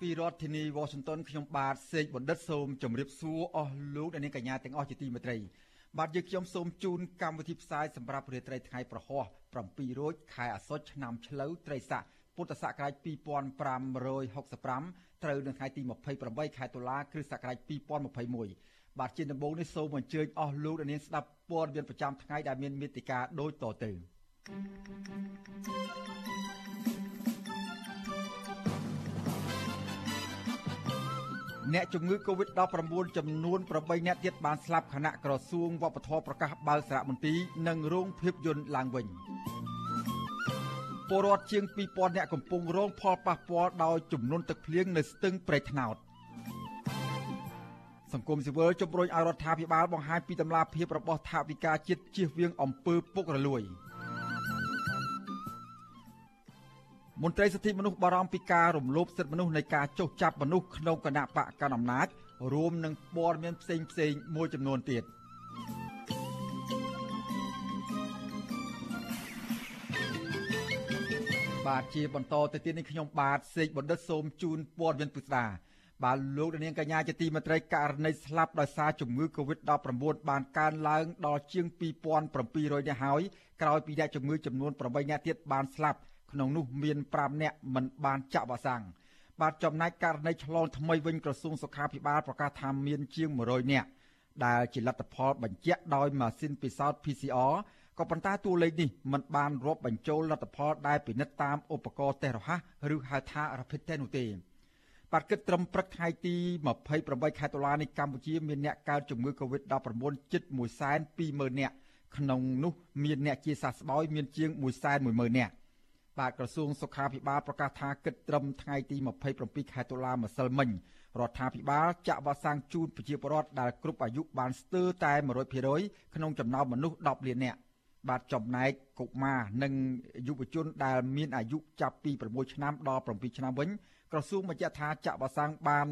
ពីរដ្ឋធានី Washington ខ្ញុំបាទសេកបណ្ឌិតសូមជម្រាបសួរអស់លោកអ្នកនាងកញ្ញាទាំងអស់ជាទីមេត្រីបាទយើងខ្ញុំសូមជូនកម្មវិធីផ្សាយសម្រាប់រាត្រីថ្ងៃប្រហោះ7រោចខែអាសត់ឆ្នាំឆ្លូវត្រីស័កពុទ្ធសករាជ2565ត្រូវនៅថ្ងៃទី28ខែតុលាគ្រិស្តសករាជ2021បាទជាដំបូងនេះសូមអញ្ជើញអស់លោកអ្នកនាងស្ដាប់ព័ត៌មានប្រចាំថ្ងៃដែលមានមេតិការដូចតទៅ អ្នកជំងឺ Covid-19 ចំនួន8អ្នកទៀតបានស្លាប់ខណៈក្រសួងវប្បធម៌ប្រកាសបើកសារមន្ទីរនិងរោងភាពយន្តឡើងវិញពលរដ្ឋជាង2000នាក់កំពុងរងផលប៉ះពាល់ដោយចំនួនទឹកភ្លៀងនៅស្ទឹងព្រែកថ្នោតសង្គមស៊ីវិលជំរុញឲ្យរដ្ឋាភិបាលបង្ហាញពីតម្លាភាពរបស់ថវិកាជាតិជៀសវាងអំពើពុករលួយ មន្ត្រីសិទ្ធិមនុស្សបារម្ភពីការរំលោភសិទ្ធិមនុស្សនៃការចុះចាប់មនុស្សក្នុងគណៈបកកណ្ដាលអំណាចរួមនឹងព័ត៌មានផ្សេងផ្សេងមួយចំនួនទៀតបាទជាបន្តទៅទៀតនេះខ្ញុំបាទសេកបណ្ឌិតសូមជូនព័ត៌មានពិស្ដាបាទលោកនាងកញ្ញាជាទីមេត្រីករណីស្លាប់ដោយសារជំងឺ Covid-19 បានកើនឡើងដល់ជាង2700នាក់ហើយក្រោយពីអ្នកជំងឺចំនួន8នាក់ទៀតបានស្លាប់ ក្នុងនោះមាន5នាក់មិនបានចាក់វ៉ាក់សាំងបាទចំណែកករណីឆ្លងថ្មីវិញក្រសួងសុខាភិបាលប្រកាសថាមានជាង100នាក់ដែលជាលទ្ធផលបញ្ជាក់ដោយម៉ាស៊ីនពិសោធន៍ PCR ក៏ប៉ុន្តែតួលេខនេះមិនបានរាប់បញ្ចូលលទ្ធផលដែលពិនិត្យតាមឧបករណ៍តេស្តរហ័សឬហៅថា Rapid Test នោះទេបាទគិតត្រឹមព្រឹកថ្ងៃទី28ខែតុលានេះកម្ពុជាមានអ្នកកើតជំងឺ Covid-19 ជិត120,000នាក់ក្នុងនោះមានអ្នកជាសះស្បើយមានជាង110,000នាក់ បាទក្រសួងសុខាភិបាលប្រកាសថាគិតត្រឹមថ្ងៃទី27ខែតុលាម្សិលមិញរដ្ឋាភិបាលចាក់វ៉ាក់សាំងជូនប្រជាពលរដ្ឋដែលគ្រប់អាយុបានស្ទើរតែ100%ក្នុងចំណោមមនុស្ស10លាននាក់បាទចំណែកកុមារនិងយុវជនដែលមានអាយុចាប់ពី6ឆ្នាំដល់7ឆ្នាំវិញក្រសួងបញ្ជាក់ថាចាក់វ៉ាក់សាំងបាន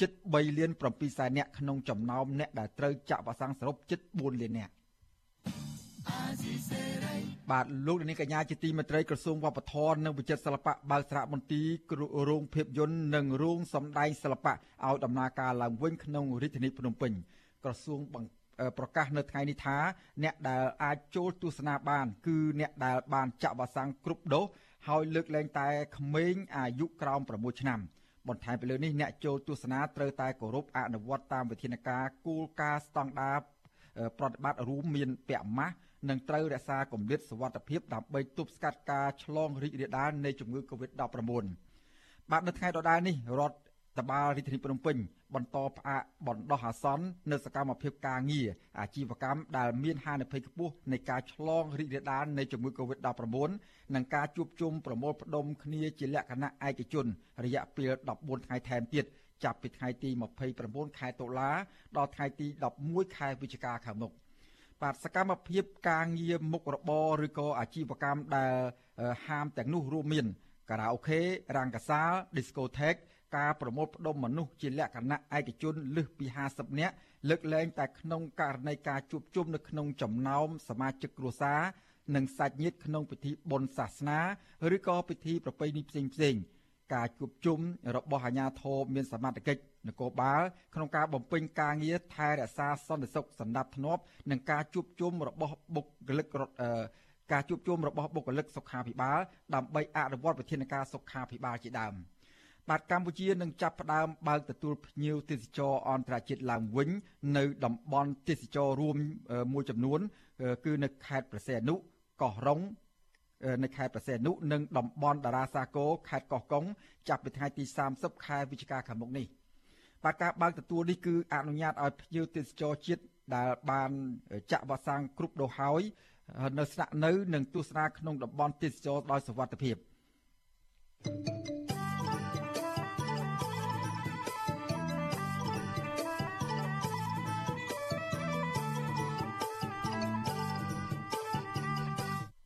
ជិត3លាន7សែននាក់ក្នុងចំណោមអ្នកដែលត្រូវចាក់វ៉ាក់សាំងសរុបជិត4លាននាក់ បាទលោកនាងកញ្ញាជាទីមេត្រីក្រសួងវប្បធម៌និងវិចិត្រសិល្បៈបើកសារមន្ទីររោងភាពយន្តនិងរោងសម្ដែងសិល្បៈឲ្យដំណើរការឡើងវិញក្នុងរាជធានីភ្នំពេញក្រសួងប្រកាសនៅថ្ងៃនេះថាអ្នកដែលអាចចូលទស្សនាបាន គឺអ្នកដែលបានចាក់វ៉ាក់សាំងគ្រប់ដូសហើយលើកលែងតែក្មេងអាយុក្រោម6ឆ្នាំបន្ថែមពីលើនេះអ្នកចូលទស្សនាត្រូវតែគោរពអនុវត្តតាមវិធានការគោលការណ៍ស្តង់ដារប្រតិបត្តិរួមមានពាក់ម៉ាស់ និងត្រូវរក្សាគម្លាតសុវត្ថិភាពដើម្បីទប់ស្កាត់ការឆ្លងរីករាលដាលនៃជំងឺ Covid-19 បាទនៅថ្ងៃដដែលនេះរដ្ឋតបាលរាជធានីភ្នំពេញបន្តផ្អាកបណ្ដោះអាសន្ននៅសកម្មភាពការងារអាជីវកម្មដែលមានហានិភ័យខ្ពស់នៃការឆ្លងរីករាលដាលនៃជំងឺ Covid-19 និងការជួបជុំប្រមូលផ្ដុំគ្នាជាលក្ខណៈឯកជន រយៈពេល14ថ្ងៃថែមទៀតចាប់ពីថ្ងៃទី29ខែតុលាដល់ថ្ងៃទី11ខែវិច្ឆិកាខាងមុខ បាទសកម្មភាពការងារមុខរបរឬក៏អាជីវកម្មដែលហាមទាំងនោះរួមមានការ៉ាអូខេរ៉ាងកាសាល Discotheque ការប្រមូលផ្ដុំមនុស្សជាលក្ខណៈឯកជនលើសពី50នាក់លើកលែងតែក្នុងករណីការជួបជុំនៅក្នុងចំណោមសមាជិកគ្រួសារនិងសាច់ញាតិក្នុងពិធីបុណ្យសាសនាឬក៏ពិធីប្រពៃណីផ្សេងផ្សេង ការជួបជុំរបស់អាជ្ញាធរមានសមត្ថកិច្ចនគរបាលក្នុងការបំពេញការងារថែរក្សាសន្តិសុខសណ្ដាប់ធ្នាប់និងការជួបជុំរបស់បុគ្គលិករដ្ឋការជួបជុំរបស់បុគ្គលិកសុខាភិបាលដើម្បីអនុវត្តវិធានការសុខាភិបាលជាដើម។បាទកម្ពុជានឹងចាប់ផ្ដើមបើកទទួលភ្ញៀវទេសចរអន្តរជាតិឡើងវិញ នៅតំបន់ទេសចររួមមួយចំនួន គឺនៅខេត្តប្រសេនុកោះរ៉ុង នៅខេត្តប្រសេនុនិងតំបន់តារាសាគរខេត្តកោះកុងចាប់ពីថ្ងៃទី30ខែវិច្ឆិកាខាងមុខនេះបាទការបើកទទួលនេះគឺអនុញ្ញាតឲ្យភ្ញៀវទេសចរជាតិដែលបានចាក់វ៉ាក់សាំងគ្រប់ដូសហើយនៅស្នាក់នៅនិងទស្សនាក្នុងតំបន់ទេសចរដោយសុវត្ថិភាព thank you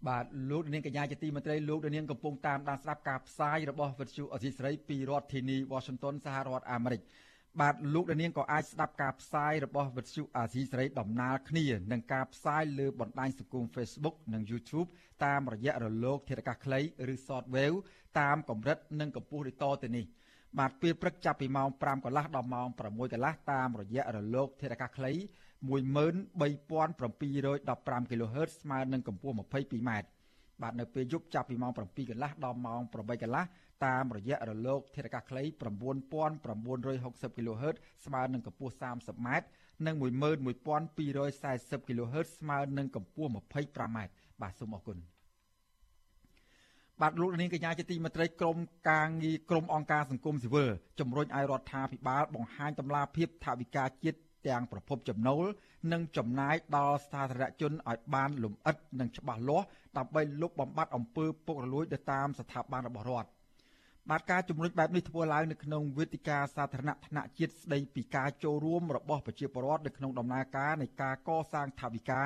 បាទលោកនាងកញ្ញាជាទីមេត្រីលោកនាងកំពុងតាមដានស្ដាប់ការផ្សាយរបស់វិទ្យុអសីស្រីពីរដ្ឋធានី Washington សហរដ្ឋអាមេរិកបាទលោកនាងក៏អាចស្ដាប់ការផ្សាយរបស់វិទ្យុអាស៊ីសេរីដំណើរគ្នានឹងការផ្សាយលើបណ្ដាញសង្គម Facebook និង YouTube តាមរយៈរលក ធាតុអាកាសខ្លីឬ Shortwave តាមកម្រិតនិងកម្ពស់ដូចតទៅនេះបាទពេលព្រឹកចាប់ពីម៉ោង5កន្លះដល់ម៉ោង6កន្លះតាមរយៈរលកធាតុអាកាសខ្លី 13715 kHz ស្មើនឹងកម្ពស់ 22m បាទនៅពេលយប់ចាប់ពីម៉ោង7កន្លះដល់ម៉ោង8កន្លះតាមរយៈរលកធាតុអាកាសខ្លី9960 kHz ស្មើនឹងកម្ពស់ 30m និង11240 kHz ស្មើនឹងកម្ពស់ 25m បាទសូមអរគុណបាទលោកនាងកញ្ញាជាទីមេត្រីក្រមការងារក្រមអង្គការសង្គមស៊ីវិលជំរុញឲ្យរដ្ឋាភិបាលបង្ហាញតម្លាភាពថវិកាជាតិ ទាំងប្រភពចំណូល និងចំណាយដល់សាធារណជនឲ្យបានលម្អិតនិងច្បាស់លាស់ដើម្បីលុបបំបាត់អំពើពុករលួយទៅតាមស្ថាប័នរបស់រដ្ឋបាទការជំរុញបែបនេះធ្វើឡើងនៅក្នុងវេទិកាសាធារណៈថ្នាក់ជាតិស្ដីពីការចូលរួមរបស់ប្រជាពលរដ្ឋនៅក្នុងដំណើរការនៃការកសាងថវិកា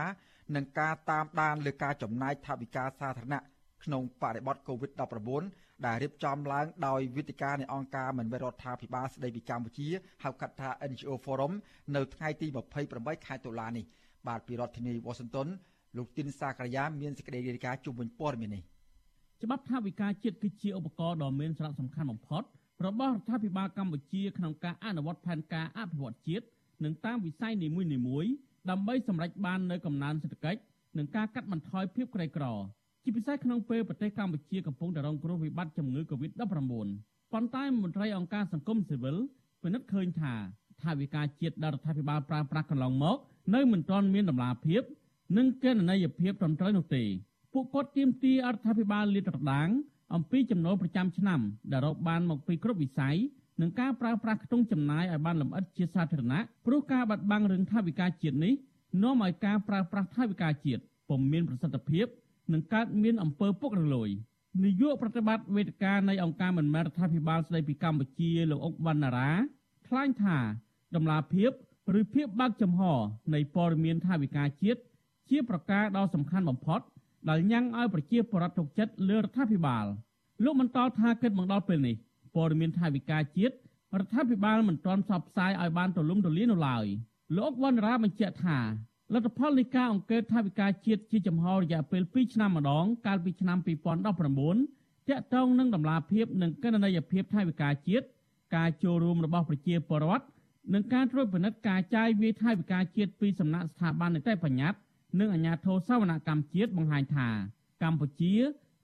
និងការតាមដានលើការចំណាយថវិកាសាធារណៈក្នុងបរិបទ COVID-19 ដែលរៀបចំឡើងដោយវិទ្យការនៃអង្គការមិនមែនរដ្ឋាភិបាលស្ដីពីកម្ពុជាហៅកាត់ថា NGO Forum នៅថ្ងៃទី28ខែតុលានេះបាទពីរដ្ឋធានី Washington លោកទីនសាករាយាមានសេចក្តីរាយការណ៍ជុំវិញព័ត៌មាននេះច្បាប់ថាវិការជាតិគឺជាឧបករណ៍ដ៏មានសារៈសំខាន់បំផុតរបស់រដ្ឋាភិបាលកម្ពុជាក្នុងការអនុវត្តផែនការអភិវឌ្ឍជាតិនិងតាមវិស័យនីមួយៗដើម្បីសម្រេចបាននូវកំណើនសេដ្ឋកិច្ចនិងការកាត់បន្ថយភាពក្រីក្រ ជាពិសេសក្នុងពេលប្រទេសកម្ពុជាកំពុងតែរងគ្រោះវិបត្តិជំងឺ Covid-19 ប៉ុន្តែមន្ត្រីអង្គការសង្គមស៊ីវិលពិនិត្យឃើញថាថាវិការជាតិដែលរដ្ឋាភិបាលប្រើប្រាស់កន្លងមក នៅមិនទាន់មានតម្លាភាព និងគណនេយ្យភាពត្រឹមត្រូវនោះទេពួកគាត់ទាមទាររដ្ឋាភិបាលលាតត្រដាងអំពីចំណូលប្រចាំឆ្នាំដែលរកបានមកពីគ្រប់វិស័យនិងការប្រើប្រាស់ខ្ទង់ចំណាយឲ្យបានលម្អិតជាសាធារណៈព្រោះការបាត់បង់រឿងថាវិការជាតិនេះនាំឲ្យការប្រើប្រាស់ថាវិការជាតិពុំមានប្រសិទ្ធភាព នឹងកើតមានអំពើពុករលួយនាយកប្រតិបត្តិវេទិកានៃអង្គការមិនមែនរដ្ឋាភិបាលស្ដីពីកម្ពុជាលោកអុកវណ្ណារាថ្លែងថាដំណាភាពឬភាពបើកចំហនៃព័ត៌មានថាវិការជាតិជាប្រការដ៏សំខាន់បំផុតដែលញ៉ាំងឲ្យប្រជាពលរដ្ឋទុកចិត្តលើរដ្ឋាភិបាលលោកបន្តថាគិតមកដល់ពេលនេះព័ត៌មានថាវិការជាតិរដ្ឋាភិបាលមិនទាន់ផ្សព្វផ្សាយឲ្យបានទូលំទូលាយនោះឡើយលោកវណ្ណរាបញ្ជាក់ថា លទ្ធផលនៃការអង្កេតថាវិការជាតិជាចំហរយៈពេល2ឆ្នាំម្ដង កាលពីឆ្នាំ2019តាក់ទងនឹងដំណាភាពនិងកណន័យភាពថាវិការជាតិការចូលរួមរបស់ប្រជាពលរដ្ឋនិងការត្រួតពិនិត្យការចាយវាយថវិកាជាតិពីសំណាក់ស្ថាប័ននីតិបញ្ញត្តិនិងអាជ្ញាធរសវនកម្មជាតិបង្ហាញថាកម្ពុជា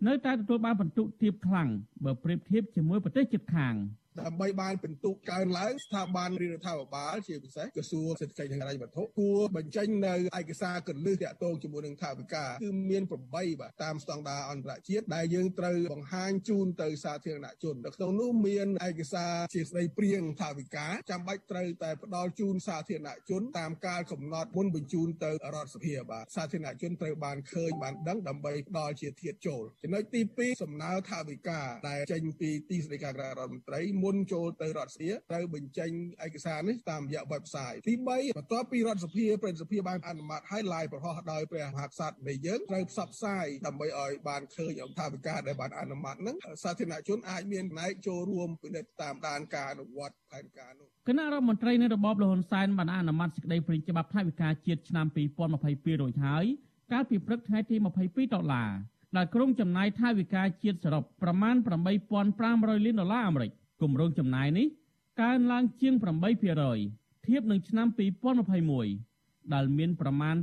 នៅតែទទួលបានពិន្ទុទាបខ្លាំងបើប្រៀបធៀបជាមួយប្រទេសជិតខាង។ ដើម្បីបានពិន្ទុកើនឡើងស្ថាប័នរាជរដ្ឋាភិបាលជាពិសេសក្រសួងសេដ្ឋកិច្ចនិងហិរញ្ញវត្ថុគួរបញ្ចេញនៅឯកសារកលឹះតាក់ទងជាមួយនឹងថាវិការគឺមាន8បាទតាមស្តង់ដារអន្តរជាតិដែលយើងត្រូវបង្ហាញជូនទៅសាធារណជននៅក្នុងនោះមានឯកសារជាស្ដីព្រៀងថាវិការចាំបាច់ត្រូវតែផ្ដល់ជូនសាធារណជនតាមកាលកំណត់មុនបញ្ជូនទៅរដ្ឋសភាបាទសាធារណជនត្រូវបានឃើញបានដឹងដើម្បីផ្ដល់ជាធាតចូលចំណុចទី2សំណើថាវិការដែលចេញពីទីស្តីការរដ្ឋមន្ត្រីមុនចូលទៅរដ្ឋសភាត្រូវបញ្ចេញឯកសារនេះតាមរយៈ website ទី3បន្ទាប់ពីរដ្ឋសភាប្រតិសភាបានអនុម័តឲ្យ live ប្រហោះដោយព្រះមហាក្សត្រនៃយើងត្រូវផ្សព្វផ្សាយដើម្បីឲ្យបានឃើញអង្គការវិការដែលបានអនុម័តហ្នឹងសាធារណជនអាចមានផ្នែកចូលរួមពិនិត្យតាមដានការអនុវត្តផែនការនោះគណៈរដ្ឋមន្ត្រីនៃរបបលហ៊ុនសែនបានអនុម័តសេចក្តីព្រាងច្បាប់ថវិកាជាតិឆ្នាំ2022រួចហើយកាលពីព្រឹកថ្ងៃទី22ដុល្លារដែលក្រុងចំណាយថវិកាជាតិសរុបប្រមាណ8500លានដុល្លារអាមេរិក គម្រោងចំណាយនេះកើនឡើងជាង8%ធៀបនឹងឆ្នាំ2021ដែលមានប្រមាណ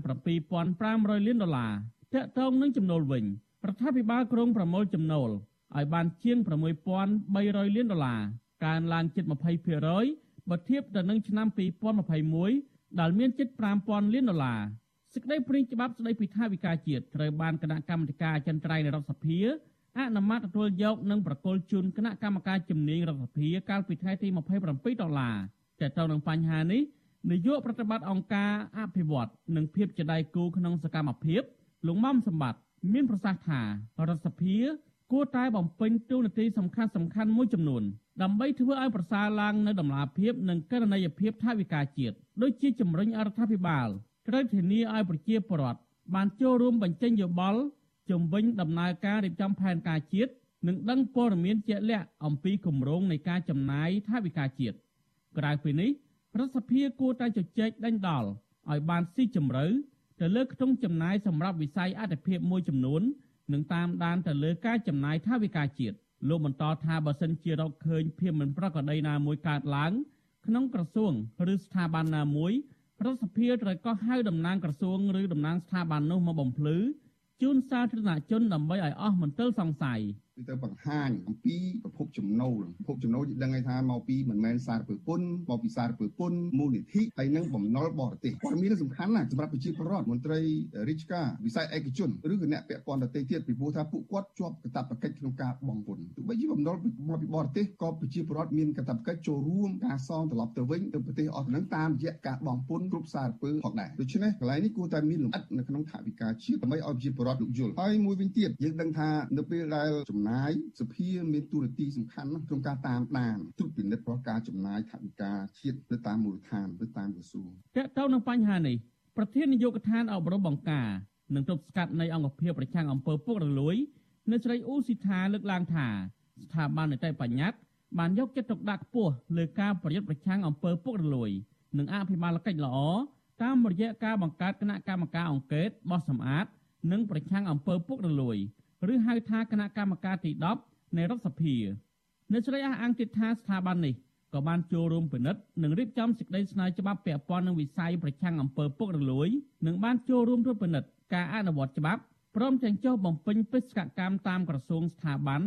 7500លានដុល្លារតាក់ទងនឹងចំណូលវិញរដ្ឋាភិបាលក្រុងប្រមូលចំណូលឲ្យបានជាង6300លានដុល្លារកើនឡើងជិត20%បើធៀបទៅនឹងឆ្នាំ2021ដែលមានជិត5000លានដុល្លារសេចក្តីព្រាងច្បាប់ស្តីពីថាវិការជាតិត្រូវបានគណៈកម្មាធិការអចិន្ត្រៃយ៍នៃរដ្ឋសភា អនុម័តទទួលយកនិងប្រគល់ជូនគណៈកម្មការជំនាញរដ្ឋសភាកាលពីថ្ងៃទី27ដុល្លារតែទៅនឹងបញ្ហានេះនាយកប្រតិបត្តិអង្គការអភិវឌ្ឍនិងភាពជាដៃគូក្នុងសកម្មភាពលោកមុំសម្បត្តិមានប្រសាសន៍ថារដ្ឋសភាគួរតែបំពេញតួនាទីសំខាន់សំខាន់មួយចំនួនដើម្បីធ្វើឲ្យប្រសើរឡើងនៅដំណាភាពនិងកិត្តិយសភាពថវិកាជាតិដូចជាជំរុញអរដ្ឋាភិបាលត្រូវធានាឲ្យប្រជាពលរដ្ឋបានចូលរួមបញ្ចេញយោបល់ ជំវិញ ដំណើរការរៀបចំផែនការជាតិនិងដឹងព័ត៌មានជាក់លាក់អំពីគម្រោងនៃការចំណាយថវិកាជាតិក្រៅពីនេះរដ្ឋសភាគួរតែជជែកដេញដោលឲ្យបានស៊ីជម្រៅទៅលើក្នុងចំណាយសម្រាប់វិស័យអតិភិបមួយចំនួននិងតាមដានទៅលើការចំណាយថវិកាជាតិលោកបន្តថាបើសិនជារកឃើញភាពមិនប្រក្រតីណាមួយកើតឡើង ក្នុងក្រសួងឬស្ថាប័នណាមួយរដ្ឋសភាត្រូវក៏ហៅតំណាងក្រសួងឬតំណាងស្ថាប័ននោះមកបំភ្លឺ ជូនសាធារណជនដើម្បីឲ្យអស់មន្ទិលសង្ស័យ គឺទៅបង្ហាញអំពីប្រភពចំណូលប្រភពចំណូលយើងដឹងថាមកពីមិនមែនសារពើពុនមកពីសារពើពុនមូលនិធិហើយនឹងបំណុលបរទេសព័ត៌មានសំខាន់ណាស់សម្រាប់ប្រជាពលរដ្ឋមន្ត្រីរាជការវិស័យឯកជនឬក៏អ្នកពាក់ព័ន្ធដទៃទៀតពីព្រោះថាពួកគាត់ជាប់កាតព្វកិច្ចក្នុងការបង់ពន្ធទោះបីជាបំណុលមកពីបរទេសក៏ប្រជាពលរដ្ឋមានកាតព្វកិច្ចចូលរួមការសងត្រឡប់ទៅវិញទៅប្រទេសអស់ទៅនឹងតាមរយៈការបង់ពន្ធគ្រប់សារពើផងដែរដូច្នេះកន្លែងនេះគួរតែមានលម្អិតនៅក្នុងថវិកាជាតិដើម្បីឲ្យប្រជាពលរដ្ឋលោកយល់ហើយមួយវិញទៀតយើងដឹងថានៅពេលដែលចំណាយសភាមានទូរទីសំខាន់ណាស់ក្នុងការតាមដានត្រួតពិនិត្យរាល់ការចំណាយថវិកាជាតិទៅតាមមូលដ្ឋានទៅតាមក្រសួងតើតើនឹងបញ្ហានេះប្រធាននាយកដ្ឋានអប់រំបង្ការនិងទប់ស្កាត់នៃអង្គភាពប្រឆាំងអំពើពុករលួយនៅស្រីអ៊ូស៊ីថាលើកឡើងថាស្ថាប័ននីតិបញ្ញត្តិបានយកចិត្តទុកដាក់ខ្ពស់លើការប្រយុទ្ធប្រឆាំងអំពើពុករលួយនិងអភិបាលកិច្ចល្អតាមរយៈការបង្កើតគណៈកម្មការអង្កេតបោះសម្អាត និងប្រឆាំងអំពើពុករលួយ ឬហៅថាគណៈកម្មការទី10នៃរដ្ឋសភានៅស្រីអះអាងទៀតថាស្ថាប័ននេះក៏បានចូលរួមពិនិត្យនិងរៀបចំសេចក្តីស្នើច្បាប់ពាក់ព័ន្ធនឹងវិស័យប្រឆាំងអំពើពុករលួយនិងបានចូលរួមត្រួតពិនិត្យការអនុវត្តច្បាប់ព្រមទាំងចុះបំពេញបេសកកម្មតាមក្រសួងស្ថាប័ន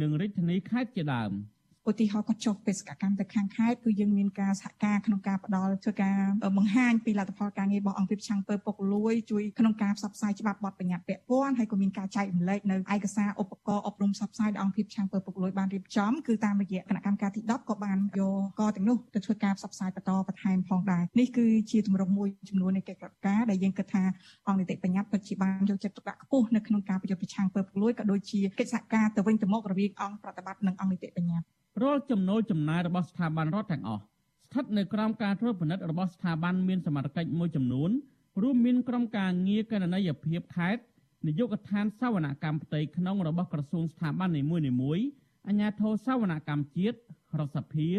និងរាជធានីខេត្តជាដើម។ ឧទាហរណ៍គាត់ចុះបេសកកម្មទៅខាងខេត្តគឺយើងមានការសហការក្នុងការផ្ដល់ធ្វើការបង្ហាញពីលទ្ធផលការងាររបស់អង្គភាពឆាំងពើពុកលួយជួយក្នុងការផ្សព្វផ្សាយច្បាប់បទបញ្ញត្តិពាក់ព័ន្ធហើយក៏មានការចែករំលែកនៅឯកសារឧបករណ៍អប់រំផ្សព្វផ្សាយដែលអង្គភាពឆាំងពើពុកលួយបានរៀបចំគឺតាមរយៈគណៈកម្មការទី10ក៏បានយកកទាំងនោះទៅធ្វើការផ្សព្វផ្សាយបន្តបន្ថែមផងដែរនេះគឺជាទម្រង់មួយចំនួននៃកិច្ចការដែលយើងគិតថាអង្គនីតិបញ្ញត្តិពិតជាបានយកចិត្តទុកដាក់ខ្ពស់នៅក្នុងការប្រយុទ្ធប្រឆាំងពើពុកលួយក៏ដូចជាកិច្ចសហការទៅវិញទៅមករវាងអង្គប្រតិបត្តិនិងអង្គនីតិបញ្ញត្តិរាល់ចំណូលចំណាយរបស់ស្ថាប័នរដ្ឋទាំងអស់ស្ថិតនៅក្រោមការត្រួតពិនិត្យរបស់ស្ថាប័នមានសមត្ថកិច្ចមួយចំនួនរួមមានក្រុមការងារកណន័យភាពខេត្តនាយកដ្ឋានសវនកម្មផ្ទៃក្នុងរបស់ក្រសួងស្ថាប័ននីមួយៗអាជ្ញាធរសវនកម្មជាតិរដ្ឋសភា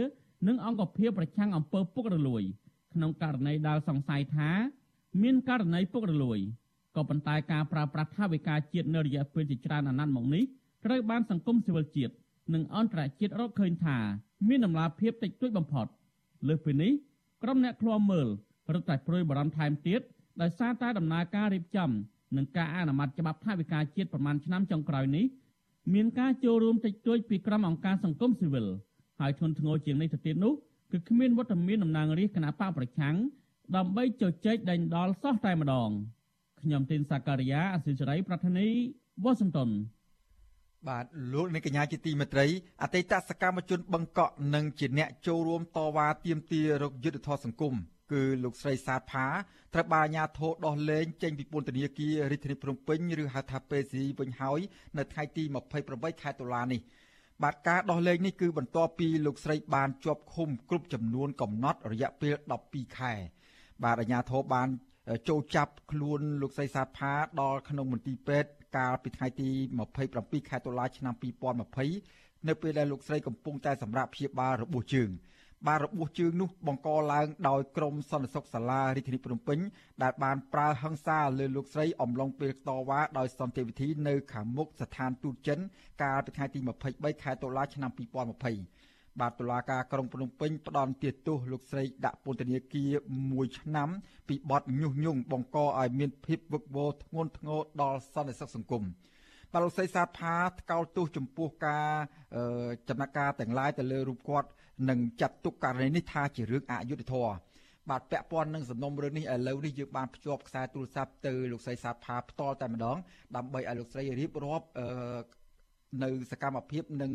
និងអង្គភាពប្រឆាំងអំពើពុករលួយ ក្នុងករណីដែលសង្ស័យថា មានករណីពុករលួយក៏ប៉ុន្តែការប្រើប្រាស់ថវិកាជាតិនៅរយៈពេលជាច្រើនអាណត្តិមកនេះត្រូវបានសង្គមស៊ីវិលជាតិ និងអន្តរជាតិរកឃើញថាមានដំណាភាពតិចតួចបំផុតលើសពីនេះក្រុមអ្នកឃ្លាំមើលរឹតតែប្រួយបារម្ភថែមទៀតដោយសារតែដំណើរការរៀបចំនិងការអនុម័តច្បាប់ថវិកាជាតិប្រមាណឆ្នាំចុងក្រោយនេះមានការចូលរួមតិចតួចពីក្រុមអង្គការសង្គមស៊ីវិលហើយធ្ងន់ធ្ងរជាងនេះទៅទៀតនោះគឺគ្មានវត្តមានតំណាងរាស្ត្រគណៈបកប្រឆាំងដើម្បីជជែកដេញដោលសោះតែម្ដងខ្ញុំទីនសាការីយ៉ាអសិរ័យប្រធានីវ៉ាស៊ីនតោន បាទលោកនាងកញ្ញាជាទីមេត្រីអតីតសកម្មជនបឹងកក់និងជាអ្នកចូលរួមតវ៉ាទាមទាររកយុត្តិធម៌សង្គមគឺលោកស្រីសាទផាត្រូវបានអាជ្ញាធរដោះលែងចេញពីពន្ធនាគាររាជធានីភ្នំពេញឬហៅថាពេស៊ីវិញហើយនៅថ្ងៃទី28ខែតុលានេះបាទការដោះលែងនេះគឺបន្ទាប់ពីលោកស្រីបានជាប់ឃុំគ្រប់ចំនួនកំណត់រយៈពេល12ខែបាទអាជ្ញាធរបានចូលចាប់ខ្លួនលោកស្រីសាទផាដល់ក្នុងមន្ទីរពេទ្យ កាលពីថ្ងៃទី27ខែតុលាឆ្នាំ2020នៅពេលដែលលោកស្រីកំពុងតែសម្រាប់ព្យាបាលរបួសជើងបានរបួសជើងនោះបង្កឡើងដោយក្រុមសន្តិសុខសាលារាជធានីភ្នំពេញដែលបានប្រើហិង្សាលើលោកស្រីអំឡុងពេលតវ៉ាដោយសន្តិវិធីនៅខាងមុខស្ថានទូតចិនកាលពីថ្ងៃទី23ខែតុលាឆ្នាំ2020 បាទតុលាការក្រុងភ្នំពេញផ្ដន់ទោសលោកស្រីដាក់ពន្ធនាគារ1ឆ្នាំ ពីបទញុះញង់បង្កឲ្យមានភាពវឹកវរធ្ងន់ធ្ងរដល់សន្តិសុខសង្គមបាទលោកស្រីសាទផាថ្កោលទោសចំពោះការចំណាក់ការទាំងឡាយទៅលើរូបគាត់និងចាត់ទុកករណីនេះថាជារឿងអយុត្តិធម៌បាទពាក់ព័ន្ធនឹងសំណុំរឿងនេះឥឡូវនេះយើងបានភ្ជាប់ខ្សែទូរស័ព្ទទៅលោកស្រីសាទផាផ្ទាល់តែម្ដងដើម្បីឲ្យលោកស្រីរៀបរាប់ នៅសកម្មភាពនិង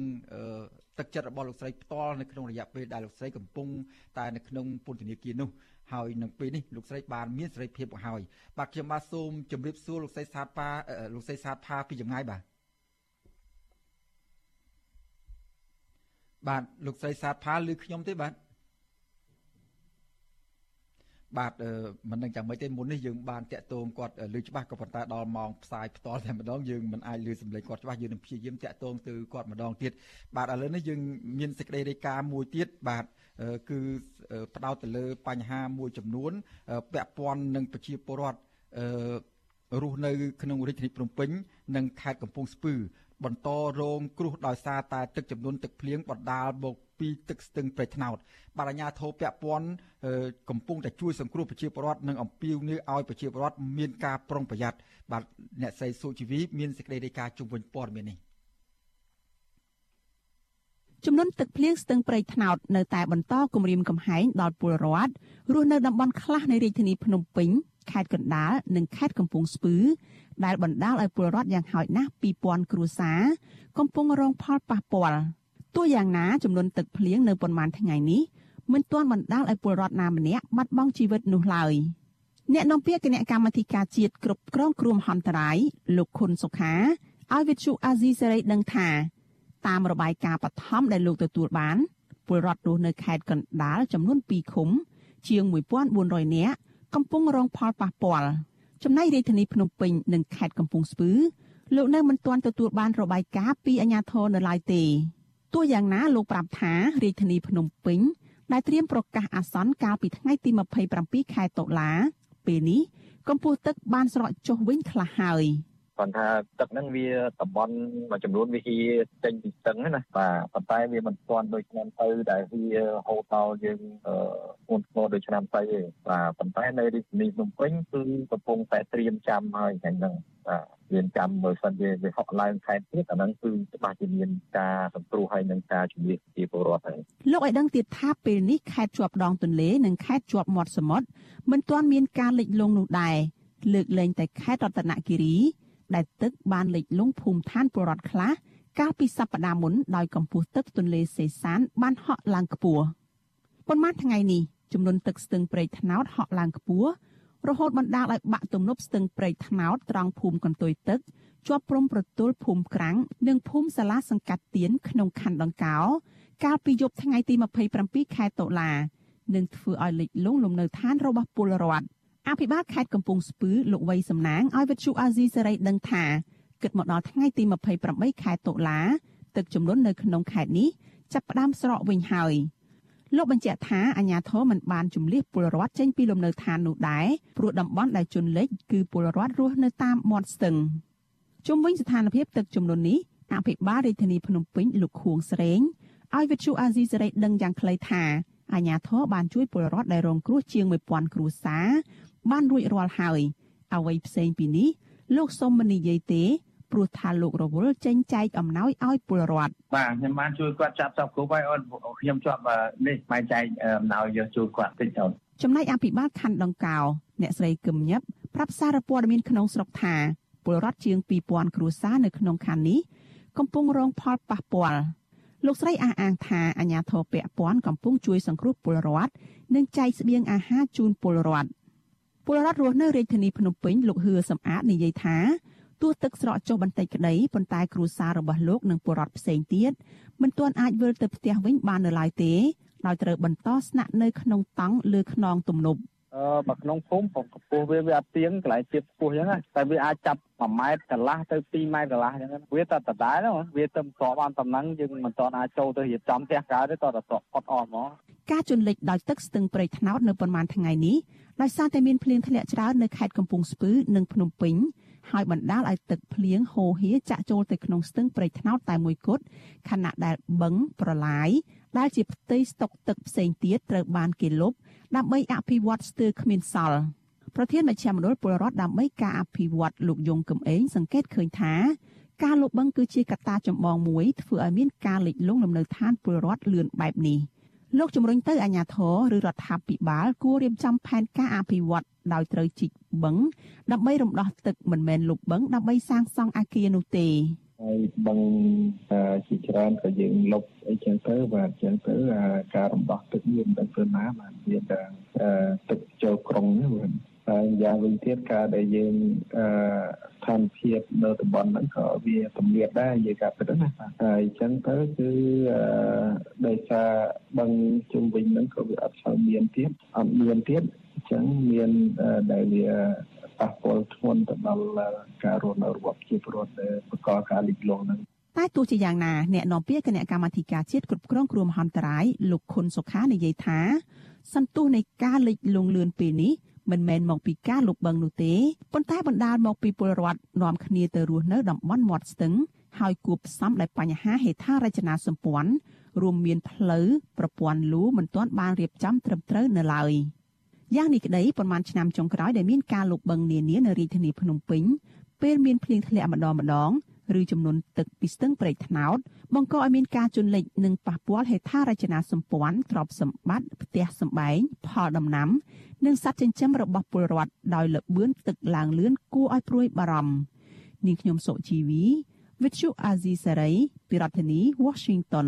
ទឹកចិត្តរបស់លោកស្រីផ្ទាល់នៅក្នុងរយៈពេលដែលលោកស្រីកំពុងតែនៅក្នុងពន្ធនាគារនោះហើយនឹងពេលនេះលោកស្រីបានមានសេរីភាពមកហើយបាទខ្ញុំបាទសូមជម្រាបសួរលោកស្រីសាទប៉ាលោកស្រីសាទផាពីចម្ងាយបាទបាទលោកស្រីសាទផាឬខ្ញុំទេបាទ បាទមិនដឹងចាំមិនទេមុននេះយើងបានតាក់ទងគាត់ឮច្បាស់ក៏ប៉ុន្តែដល់ម៉ោងផ្សាយផ្ទាល់តែម្ដងយើងមិនអាចឮសម្លេងគាត់ច្បាស់យើងនឹងព្យាយាមតាក់ទងទៅគាត់ម្ដងទៀតបាទឥឡូវនេះយើងមានសេចក្តីរាយការណ៍មួយទៀតបាទគឺផ្ដោតទៅលើបញ្ហាមួយចំនួនពាក់ព័ន្ធនឹងប្រជាពលរដ្ឋរស់នៅក្នុងរាជធានីភ្នំពេញនិងខេត្តកំពង់ស្ពឺ បន្តរងគ្រោះដោយសារតែទឹកចំនួនទឹកភ្លៀងបណ្ដាលមកពីទឹកស្ទឹងព្រៃថ្នោតបាទអាជ្ញាធរពាក់ព័ន្ធកំពុងតែជួយសង្គ្រោះប្រជាពលរដ្ឋនិងអំពាវនាវឲ្យប្រជាពលរដ្ឋមានការប្រុងប្រយ័ត្នបាទអ្នកស្រីសុជីវីមានសេចក្តីរាយការណ៍ជុំវិញព័ត៌មាននេះចំនួនទឹកភ្លៀងស្ទឹងព្រៃថ្នោតនៅតែបន្តគំរាមកំហែងដល់ពលរដ្ឋរស់នៅតំបន់ខ្លះនៃរាជធានីភ្នំពេញ ខេត្តកណ្ដាលនិងខេត្តកំពង់ស្ពឺដែលបណ្ដាលឲ្យពលរដ្ឋយ៉ាងហោចណាស់2000គ្រួសារកំពុងរងផលប៉ះពាល់ទោះយ៉ាងណាចំនួនទឹកភ្លៀងនៅប៉ុន្មានថ្ងៃនេះមិនទាន់បណ្ដាលឲ្យពលរដ្ឋណាម្នាក់បាត់បង់ជីវិតនោះឡើយអ្នកនាំពាក្យគណៈកម្មាធិការជាតិគ្រប់គ្រងគ្រោះមហន្តរាយលោកខុនសុខាឲ្យវិទ្យុអាស៊ីសេរីដឹងថា តាមរបាយការណ៍បឋមដែលលោកទទួលបានពលរដ្ឋរស់នៅខេត្តកណ្ដាលចំនួន2ឃុំជាង1400នាក់ កំពុងរងផលប៉ះពាល់ចំណែករាជធានីភ្នំពេញនិងខេត្តកំពង់ស្ពឺលោកនៅមិនទាន់ទទួលបានរបាយការណ៍ពីអាជ្ញាធរនៅឡើយទេទោះយ៉ាងណាលោកប្រាប់ថារាជធានីភ្នំពេញដែលត្រៀមប្រកាសអាសន្នកាលពីថ្ងៃទី27ខែតុលាពេលនេះកម្ពស់ទឹកបានស្រកចុះវិញខ្លះហើយ។ គាត់ថាទឹកហ្នឹងវាតំបន់មួយចំនួនវាជាចេញពីស្ទឹងណាបាទប៉ុន្តែវាមិនទាន់ដូចឆ្នាំទៅដែលវាហូរដល់យើងអឺធ្ងន់ធ្ងរដូចឆ្នាំទៅទេបាទប៉ុន្តែនៅរាជធានីភ្នំពេញគឺកំពុងតែត្រៀមចាំហើយហ្នឹងបាទមានចាំមើលសិនវាវាហក់ឡើងខែទៀតអាហ្នឹងគឺច្បាស់ជាមានការសង្គ្រោះហើយនឹងការជំនះជាពលរដ្ឋហើយលោកឲ្យដឹងទៀតថាពេលនេះខេត្តជាប់ដងទន្លេនិងខេត្តជាប់មាត់សមុទ្រមិនទាន់មានការលិចលង់នោះដែរលើកលែងតែខេត្តរតនគិរី ដែលទឹកបានលិចលង់ភូមិឋានពលរដ្ឋខ្លះកាលពីសប្តាហ៍មុនដោយកម្ពស់ទឹកទន្លេសេសាន បានហក់ឡើងខ្ពស់ប៉ុន្មានថ្ងៃនេះចំនួនទឹកស្ទឹងព្រៃថ្នោតហក់ឡើងខ្ពស់រហូតបណ្ដាលឲ្យបាក់ទំនប់ស្ទឹងព្រៃថ្នោតត្រង់ភូមិកន្ទុយទឹកជាប់ព្រំប្រទល់ភូមិក្រាំងនិងភូមិសាលាសង្កាត់ទៀនក្នុងខណ្ឌដង្កោ កាលពីយប់ថ្ងៃទី27ខែតុលានឹងធ្វើឲ្យលិចលង់លំនៅឋានរបស់ពលរដ្ឋ អភិបាលខេត្តកំពង់ស្ពឺលោកវៃសំណាងឲ្យវិទ្យុអាស៊ីសេរីដឹងថាគិតមកដល់ថ្ងៃទី28ខែតុលាទឹកចំនួននៅក្នុងខេត្តនេះចាប់ផ្ដើមស្រកវិញហើយលោកបញ្ជាក់ថាអាជ្ញាធរមិនបានជំលះពលរដ្ឋចេញពីលំនៅឋាននោះដែរព្រោះតំបន់ដែលជន់លិចគឺពលរដ្ឋរស់នៅតាមមាត់ស្ទឹងជុំវិញស្ថានភាពទឹកចំនួននេះអភិបាលរាជធានីភ្នំពេញលោកខួងស្រេងឲ្យវិទ្យុអាស៊ីសេរីដឹងយ៉ាងខ្លីថាអាជ្ញាធរបានជួយពលរដ្ឋដែលរងគ្រោះជាង1000គ្រួសារ បានរួចរាល់ហើយ អ្វីផ្សេងពីនេះលោកសុំមិននិយាយទេព្រោះថាលោករវល់ចេញចែកអំណោយឲ្យពលរដ្ឋបាទខ្ញុំបានជួយគាត់ចាប់សពគ្រប់ហើយអូនខ្ញុំជាប់នេះបានចែកអំណោយយកជួយគាត់តិចទៅចំណែកអភិបាលខណ្ឌដង្កោ អ្នកស្រីគឹមញឹបប្រាប់សារព័ត៌មានក្នុងស្រុកថាពលរដ្ឋជាង2000គ្រួសារនៅក្នុងខណ្ឌនេះកំពុងរងផលប៉ះពាល់លោកស្រីអះអាងថាអាជ្ញាធរពាក់ព័ន្ធកំពុងជួយសង្គ្រោះពលរដ្ឋនិងចែកស្បៀងអាហារជូនពលរដ្ឋ ពលរដ្ឋរស់នៅរាជធានីភ្នំពេញលោកហឿសំអាតនិយាយថាទោះទឹកស្រកចុះបន្តិចក្តីប៉ុន្តែគ្រួសាររបស់លោកនិងពលរដ្ឋផ្សេងទៀតមិនទាន់អាចវិលទៅផ្ទះវិញបាននៅឡើយទេដោយត្រូវបន្តស្នាក់នៅក្នុងតង់លើខ្នងទំនប់អឺ មកក្នុងភូមិកម្ពស់វាវាអត់ទៀងកន្លែងទៀតខ្ពស់អញ្ចឹងតែវាអាចចាប់1ម៉ែត្រកន្លះទៅ2ម៉ែត្រកន្លះអញ្ចឹងវាតែដដែលវាទៅស្របបានតំណឹងយើងមិនតអាចចូលទៅរៀបចំផ្ទះកើតទេតតែស្រកផុតអស់ហ្មងការជន់លិចដោយទឹកស្ទឹងព្រៃថ្នោតនៅប៉ុន្មានថ្ងៃនេះដោយសារតែមានភ្លៀងធ្លាក់ច្រើននៅខេត្តកំពង់ស្ពឺនិងភ្នំពេញហើយបណ្ដាលឲ្យទឹកភ្លៀងហូរហៀចាក់ចូលទៅក្នុងស្ទឹងព្រៃថ្នោតតែមួយគត់ខណៈដែលបឹងប្រឡាយដែលជាផ្ទៃស្តុកទឹកផ្សេងទៀតត្រូវបានគេលុប ដើម្បីអភិវឌ្ឍស្ទើរគ្មានសល់ប្រធានមជ្ឈមណ្ឌលពលរដ្ឋដើម្បីការអភិវឌ្ឍលោកយងកំឯងសង្កេតឃើញថាការលុបបឹងគឺជាកត្តាចម្បងមួយធ្វើឲ្យមានការលិចលង់លំនៅឋានពលរដ្ឋលឿនបែបនេះ។លោកជំរុញទៅអាជ្ញាធរឬរដ្ឋាភិបាលគួររៀបចំផែនការអភិវឌ្ឍដោយត្រូវជីកបឹងដើម្បីរំដោះទឹកមិនមែនលុបបឹងដើម្បីសាងសង់អគារនោះទេ ហើយបឹងជាច្រើនក៏យើងលុបអីចឹងទៅបាទអញ្ចឹងទៅការរំដោះទឹកវាមិនដឹងទៅណាបាទវាតែទឹកចូលក្រុងនេះបាទហើយយ៉ាងវិញទៀតការដែលយើងអឺស្ថានភាពនៅតំបន់ហ្នឹងក៏វាទំនាបដែរនិយាយការពិតណាហើយអញ្ចឹងទៅគឺអឺដោយសារបឹងជុំវិញហ្នឹងក៏វាអត់សូវមានទៀតអត់មានទៀតអញ្ចឹងមានដែលវា ប៉ះពាល់ធ្ងន់ទៅដល់ការរស់នៅរបស់ប្រជាពលរដ្ឋដែលបង្កការលិចលង់ហ្នឹងតែទោះជាយ៉ាងណាអ្នកនាំពាក្យគណៈកម្មាធិការជាតិគ្រប់គ្រងគ្រោះមហន្តរាយលោកខុនសុខានិយាយថាសន្ទុះនៃការលិចលង់លឿនពេលនេះមិនមែនមកពីការលុបបង្នោះទេប៉ុន្តែបណ្ដាលមកពីពលរដ្ឋនាំគ្នាទៅរស់នៅតំបន់មាត់ស្ទឹងហើយគួបផ្សំដោយបញ្ហាហេដ្ឋារចនាសម្ព័ន្ធរួមមានផ្លូវប្រព័ន្ធលូមិនទាន់បានរៀបចំត្រឹមត្រូវនៅឡើយ យ៉ាងនេះក្តីប្រមាណឆ្នាំចុងក្រោយដែលមានការលុបបង្នានានៅរាជធានីភ្នំពេញពេលមានភ្លៀងធ្លាក់ម្ដងម្ដងឬចំនួនទឹកពីស្ទឹងព្រែកថ្នោតបង្កឲ្យមានការជន់លិចនិងប៉ះពាល់ហេដ្ឋារចនាសម្ព័ន្ធទ្រព្យសម្បត្តិផ្ទះសម្បែងផលដំណាំ និងសត្វចិញ្ចឹមរបស់ពលរដ្ឋដោយលបឿនទឹកឡើងលឿនគួរឲ្យព្រួយបារម្ភនាងខ្ញុំសុជីវី Vithu Azizi Saray ពីរដ្ឋធានី Washington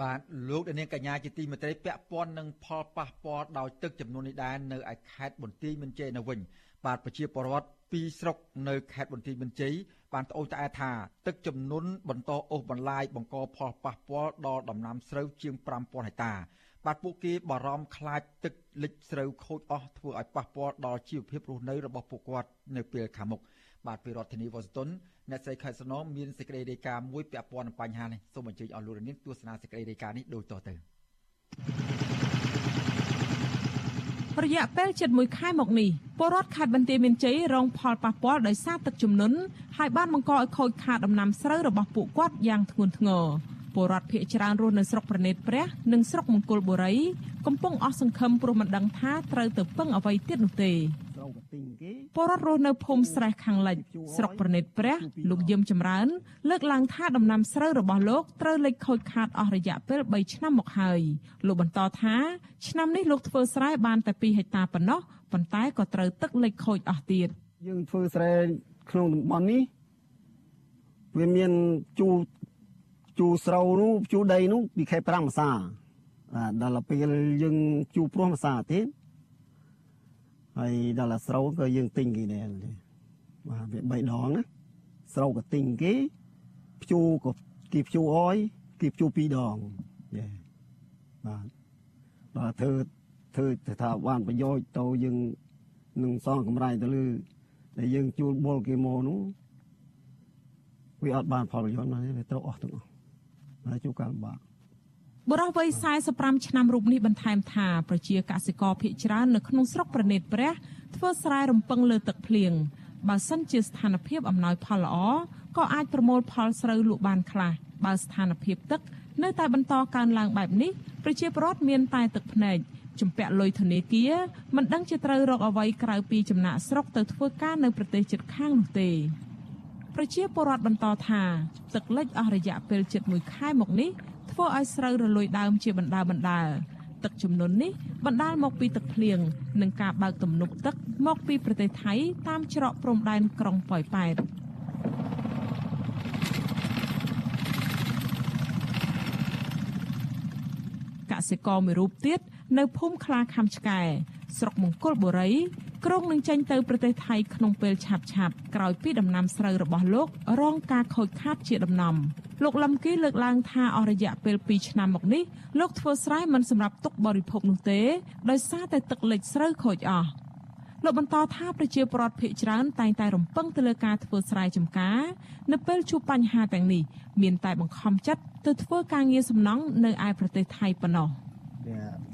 បាទលោកនាងកញ្ញាជាទីមេត្រីពាក់ព័ន្ធនឹងផលប៉ះពាល់ដោយទឹកចំនួននេះដែរនៅឯខេត្តបន្ទាយមានជ័យនៅវិញបាទប្រជាពលរដ្ឋពីរស្រុកនៅខេត្តបន្ទាយមានជ័យបានត្អូញត្អែថាទឹកចំនួនបន្តអូសបន្លាយបង្កផលប៉ះពាល់ដល់ដំណាំស្រូវជាង5000ហិកតាបាទពួកគេបារម្ភខ្លាចទឹកលិចស្រូវខូចអស់ធ្វើឲ្យប៉ះពាល់ដល់ជីវភាពរស់នៅរបស់ពួកគាត់នៅពេលខាងមុខបាទពីរដ្ឋធានីវ៉ាស៊ីនតោន អ្នកស្រីខែសនំមានសេចក្តីរាយការណ៍មួយពាក់ព័ន្ធនឹងបញ្ហានេះសូមអញ្ជើញអស់លោករនាងទស្សនាសេចក្តីរាយការណ៍នេះដូចតទៅរយៈពេលជិត1ខែមកនេះពលរដ្ឋខេត្តបន្ទាយមានជ័យរងផលប៉ះពាល់ដោយសារទឹកជំនន់ហើយបានបង្កឲ្យខូចខាតដំណាំស្រូវរបស់ពួកគាត់យ៉ាងធ្ងន់ធ្ងរពលរដ្ឋភៀសច្រើនរស់នៅស្រុកប្រណេតព្រះនិងស្រុកមង្គលបុរីកំពុងអស់សង្ឃឹមព្រោះមិនដឹងថាត្រូវទៅពឹងអ្វីទៀតនោះទេ ពលរដ្ឋរស់នៅភូមិស្រែះខាងលិចស្រុកប្រណិតព្រះលោកយឹមចម្រើន លើកឡើងថាដំណាំស្រូវរបស់លោកត្រូវលេចខូចខាតអស់រយៈពេល3ឆ្នាំមកហើយលោកបន្តថាឆ្នាំនេះលោកធ្វើស្រែបានតែ2ហិកតាប៉ុណ្ណោះប៉ុន្តែក៏ត្រូវទឹកលេចខូចអស់ទៀតយើងធ្វើស្រែក្នុងតំបន់នេះវាមានជូជូស្រូវនោះជូដីនោះពីខែ5ភាសាបាទដល់ពេលយើងជូព្រោះភាសាទៀត ហើយដល់អាស្រូវក៏យើងទិញគេដែរបាទវា3ដងណាស្រូវក៏ទិញគេភ្ជួក៏គេភ្ជួអយគេភ្ជួ2ដងយេបាទបាទធ្វើធ្វើថាបានប្រយោជន៍ទៅយើងនឹងសងកម្រៃទៅលើដែលយើងជួលបុលគេមកនោះវាអត់បានផលប្រយោជន៍ណាទេវាត្រូវអស់ទាំងអស់ហើយជួបការលំបាក បុរសវ័យ45ឆ្នាំរូបនេះបន្ថែមថាប្រជាកសិករភៀកច្រើននៅក្នុងស្រុកប្រណេតព្រះធ្វើស្រែរំពឹងលើទឹកភ្លៀងបើសិនជាស្ថានភាពអំណោយផលល្អក៏អាចប្រមូលផលស្រូវលក់បានខ្លះបើស្ថានភាពទឹកនៅតែបន្តកើនឡើងបែបនេះប្រជាពលរដ្ឋមានតែទឹកភ្នែកជំពាក់លុយធនាគារមិនដឹងជាត្រូវរកអ្វីក្រៅពីចំណាក់ស្រុកទៅធ្វើការនៅប្រទេសជិតខាងនោះទេប្រជាពលរដ្ឋបន្តថាទឹកលិចអស់រយៈពេលជិត1ខែមកនេះ ធ្វើឲ្យស្រូវរលួយដើមជាបណ្ដាបណ្ដាទឹកជំនន់នេះបណ្ដាលមកពីទឹកភ្លៀងនិងការបើកទំនប់ទឹកមកពីប្រទេសថៃតាមច្រកព្រំដែនក្រុងប៉ោយប៉ែតកសិករមួយរូបទៀតនៅភូមិខ្លាខំឆ្កែស្រុកមង្គលបុរី ក្រុងនឹងចេញទៅប្រទេសថៃក្នុងពេលឆាប់ឆាប់ក្រោយពីដំណាំស្រូវរបស់លោក រងការខូចខាតជាដំណំលោកលឹមគីលើកឡើងថាអស់រយៈពេល2ឆ្នាំមកនេះលោកធ្វើស្រែមិនសម្រាប់ទុកបរិភោគនោះទេដោយសារតែទឹកលិចស្រូវខូចអស់លោកបន្តថាប្រជាពលរដ្ឋភ័យច្រើនតែងតែរំពឹងទៅលើការធ្វើស្រែចម្ការនៅពេលជួបបញ្ហាទាំងនេះមានតែបង្ខំចិត្តទៅធ្វើការងារសំណង់នៅឯប្រទេសថៃប៉ុណ្ណោះ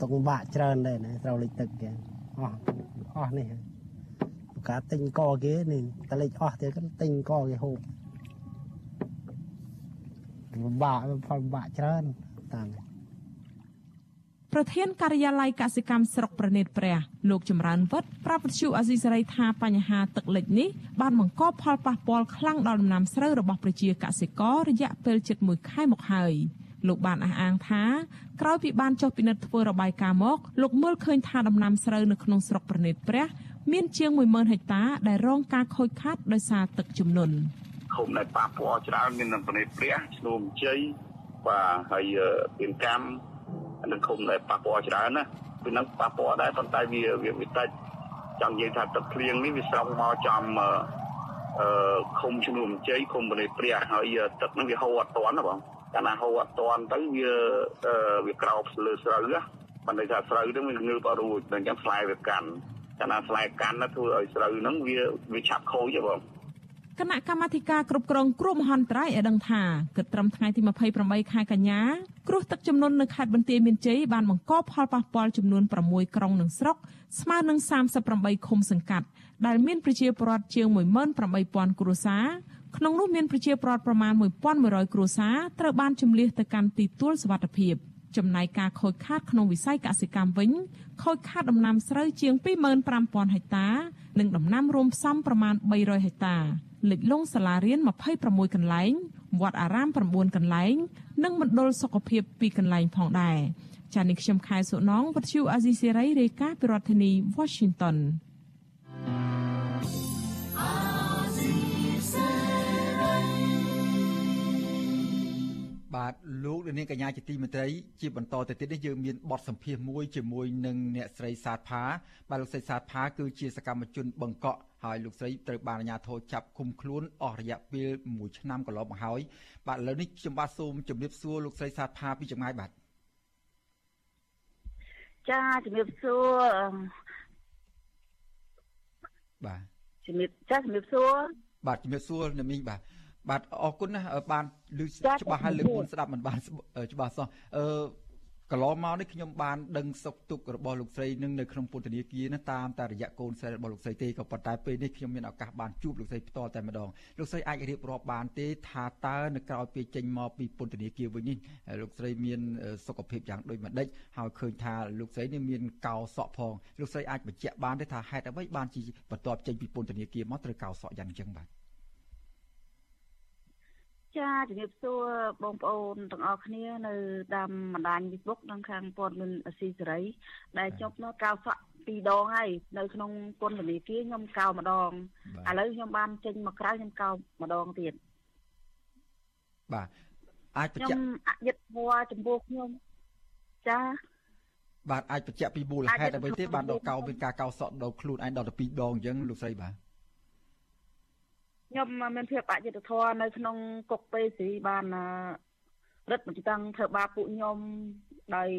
ទុកបាក់ច្រើនដែរណាត្រូវលិចទឹកគេអស់ អស់នេះការទិញកគេនេះតលេចអស់ទៀតក៏ទិញកគេហូបពិបាកផលពិបាកច្រើនតាមប្រធានការិយាល័យកសិកម្មស្រុកប្រណេតព្រះលោកចម្រើនវុតប្រាប់វិទ្យុអាស៊ីសេរីថាបញ្ហាទឹកលិចនេះបានបង្កផលប៉ះពាល់ខ្លាំងដល់ដំណាំស្រូវរបស់ប្រជាកសិកររយៈពេលជិត1ខែមកហើយ លោកបានអះអាងថាក្រោយពីបានចុះពិនិត្យធ្វើរបាយការណ៍មកលោកមើលឃើញថាដំណាំស្រូវនៅក្នុងស្រុកប្រណេតព្រះមានជាង10000ហិកតាដែលរងការខូចខាតដោយសារទឹកជំនន់ឃុំដែលប៉ះពាល់ច្រើនមាននៅប្រទេសព្រះឈ្នួមជ័យបាទហើយមានកម្មនិងឃុំដែលប៉ះពាល់ច្រើនណាពីនឹងប៉ះពាល់ដែរប៉ុន្តែវាវាវាតិចចង់និយាយថាទឹកភ្លៀងនេះវាស្រង់មកចំអឺឃុំជំនុំជ័យឃុំបរិព្រះហើយទឹកហ្នឹងវាហូរអត់តាន់ណាបង កាលណាហូរអត់តាន់ទៅវាវាក្រោបលើស្រូវណាបានន័យថាស្រូវហ្នឹងវាងើបអត់រួចដល់អញ្ចឹងផ្លែវាកាន់កាលណាផ្លែកាន់ណាធ្វើឲ្យស្រូវហ្នឹងវាវាឆាប់ខូចហ៎បងគណៈកម្មាធិការគ្រប់គ្រងគ្រោះមហន្តរាយឲ្យដឹងថាគិតត្រឹមថ្ងៃទី28ខែកញ្ញាគ្រោះទឹកជំនន់នៅខេត្តបន្ទាយមានជ័យបានបង្កផលប៉ះពាល់ចំនួន6ក្រុងនិងស្រុកស្មើនឹង38ឃុំសង្កាត់ដែលមានប្រជាពលរដ្ឋជាង18000គ្រួសារ ក្នុងនោះមានប្រជាពលរដ្ឋប្រមាណ1100គ្រួសារត្រូវបានជម្លៀសទៅកាន់ទីទួលសុវត្ថិភាពចំណែកការខូចខាតក្នុងវិស័យកសិកម្មវិញខូចខាតដំណាំស្រូវជាង25000ហិកតា និងដំណាំរួមផ្សំប្រមាណ300ហិកតាលិចលង់សាលារៀន26កន្លែងវត្តអារាម9កន្លែង និងមណ្ឌលសុខភាព2កន្លែងផងដែរចា៎នេះខ្ញុំខែសុណងវັດឈូអាស៊ីសេរីរាយការណ៍ពីរដ្ឋធានី Washington បាទលោកនាងកញ្ញាជាទីមេត្រីជាបន្តទៅទៀតនេះយើងមានបទសម្ភាសន៍មួយជាមួយនឹងអ្នកស្រីសាទផាបាទលោកស្រីសាទផាគឺជាសកម្មជនបង្កក់ហើយលោកស្រីត្រូវបានអាជ្ញាធរចាប់ឃុំខ្លួនអស់រយៈពេល1ឆ្នាំកន្លងមកហើយបាទឥឡូវនេះខ្ញុំបាទសូមជម្រាបសួរលោកស្រីសាទផាពីចម្ងាយបាទចាជំរាបសួរបាទជំរាបចាជំរាបសួរបាទជំរាបសួរអ្នកមីងបាទ បាទអរគុណណាបានឮច្បាស់ហើយលើកមុនស្ដាប់មិនបានច្បាស់សោះអឺកន្លងមកនេះខ្ញុំបានដឹងសុខទុក្ខរបស់លោកស្រីនឹងនៅក្នុងពន្ធនាគារណាតាមតែរយៈកូនស្រីរបស់លោកស្រីទេក៏ប៉ុន្តែពេលនេះខ្ញុំមានឱកាសបានជួបលោកស្រីផ្ទាល់តែម្ដងលោកស្រីអាចរៀបរាប់បានទេថាតើនៅក្រៅពេលចេញមកពីពន្ធនាគារវិញនេះលោកស្រីមានសុខភាពយ៉ាងដូចម្ដេចហើយឃើញថាលោកស្រីនេះមានកោសក់ផងលោកស្រីអាចបញ្ជាក់បានទេថាហេតុអ្វីបានជាបន្ទាប់ចេញពីពន្ធនាគារមកត្រូវកោសក់យ៉ាងអញ្ចឹងបាទ ចាជំរាបសួរបងប្អូនទាំងអស់គ្នានៅតាមបណ្ដាញ Facebook និងខាងព័ត៌មានអស៊ីសេរីដែលជប់នោះកៅសក់ពីរដងហើយនៅក្នុងពន្ធនាគារខ្ញុំកៅម្ដងឥឡូវខ្ញុំបានចេញមកក្រៅខ្ញុំកៅម្ដងទៀតបាទអាចបញ្ជាក់ខ្ញុំអយុធធម៌ចំពោះខ្ញុំចាបាទអាចបញ្ជាក់ពីមូលហេតុអ្វីទេបានដល់កៅមានការកៅសក់ដល់ខ្លួនឯងដល់ទៅ2ដងអញ្ចឹងលោកស្រីបាទ ខ្ញុំមានភាពអយុត្តិធម៌នៅក្នុងគុកពេស៊ីបានរឹតបន្តឹងធ្វើបាបពួកខ្ញុំដោយ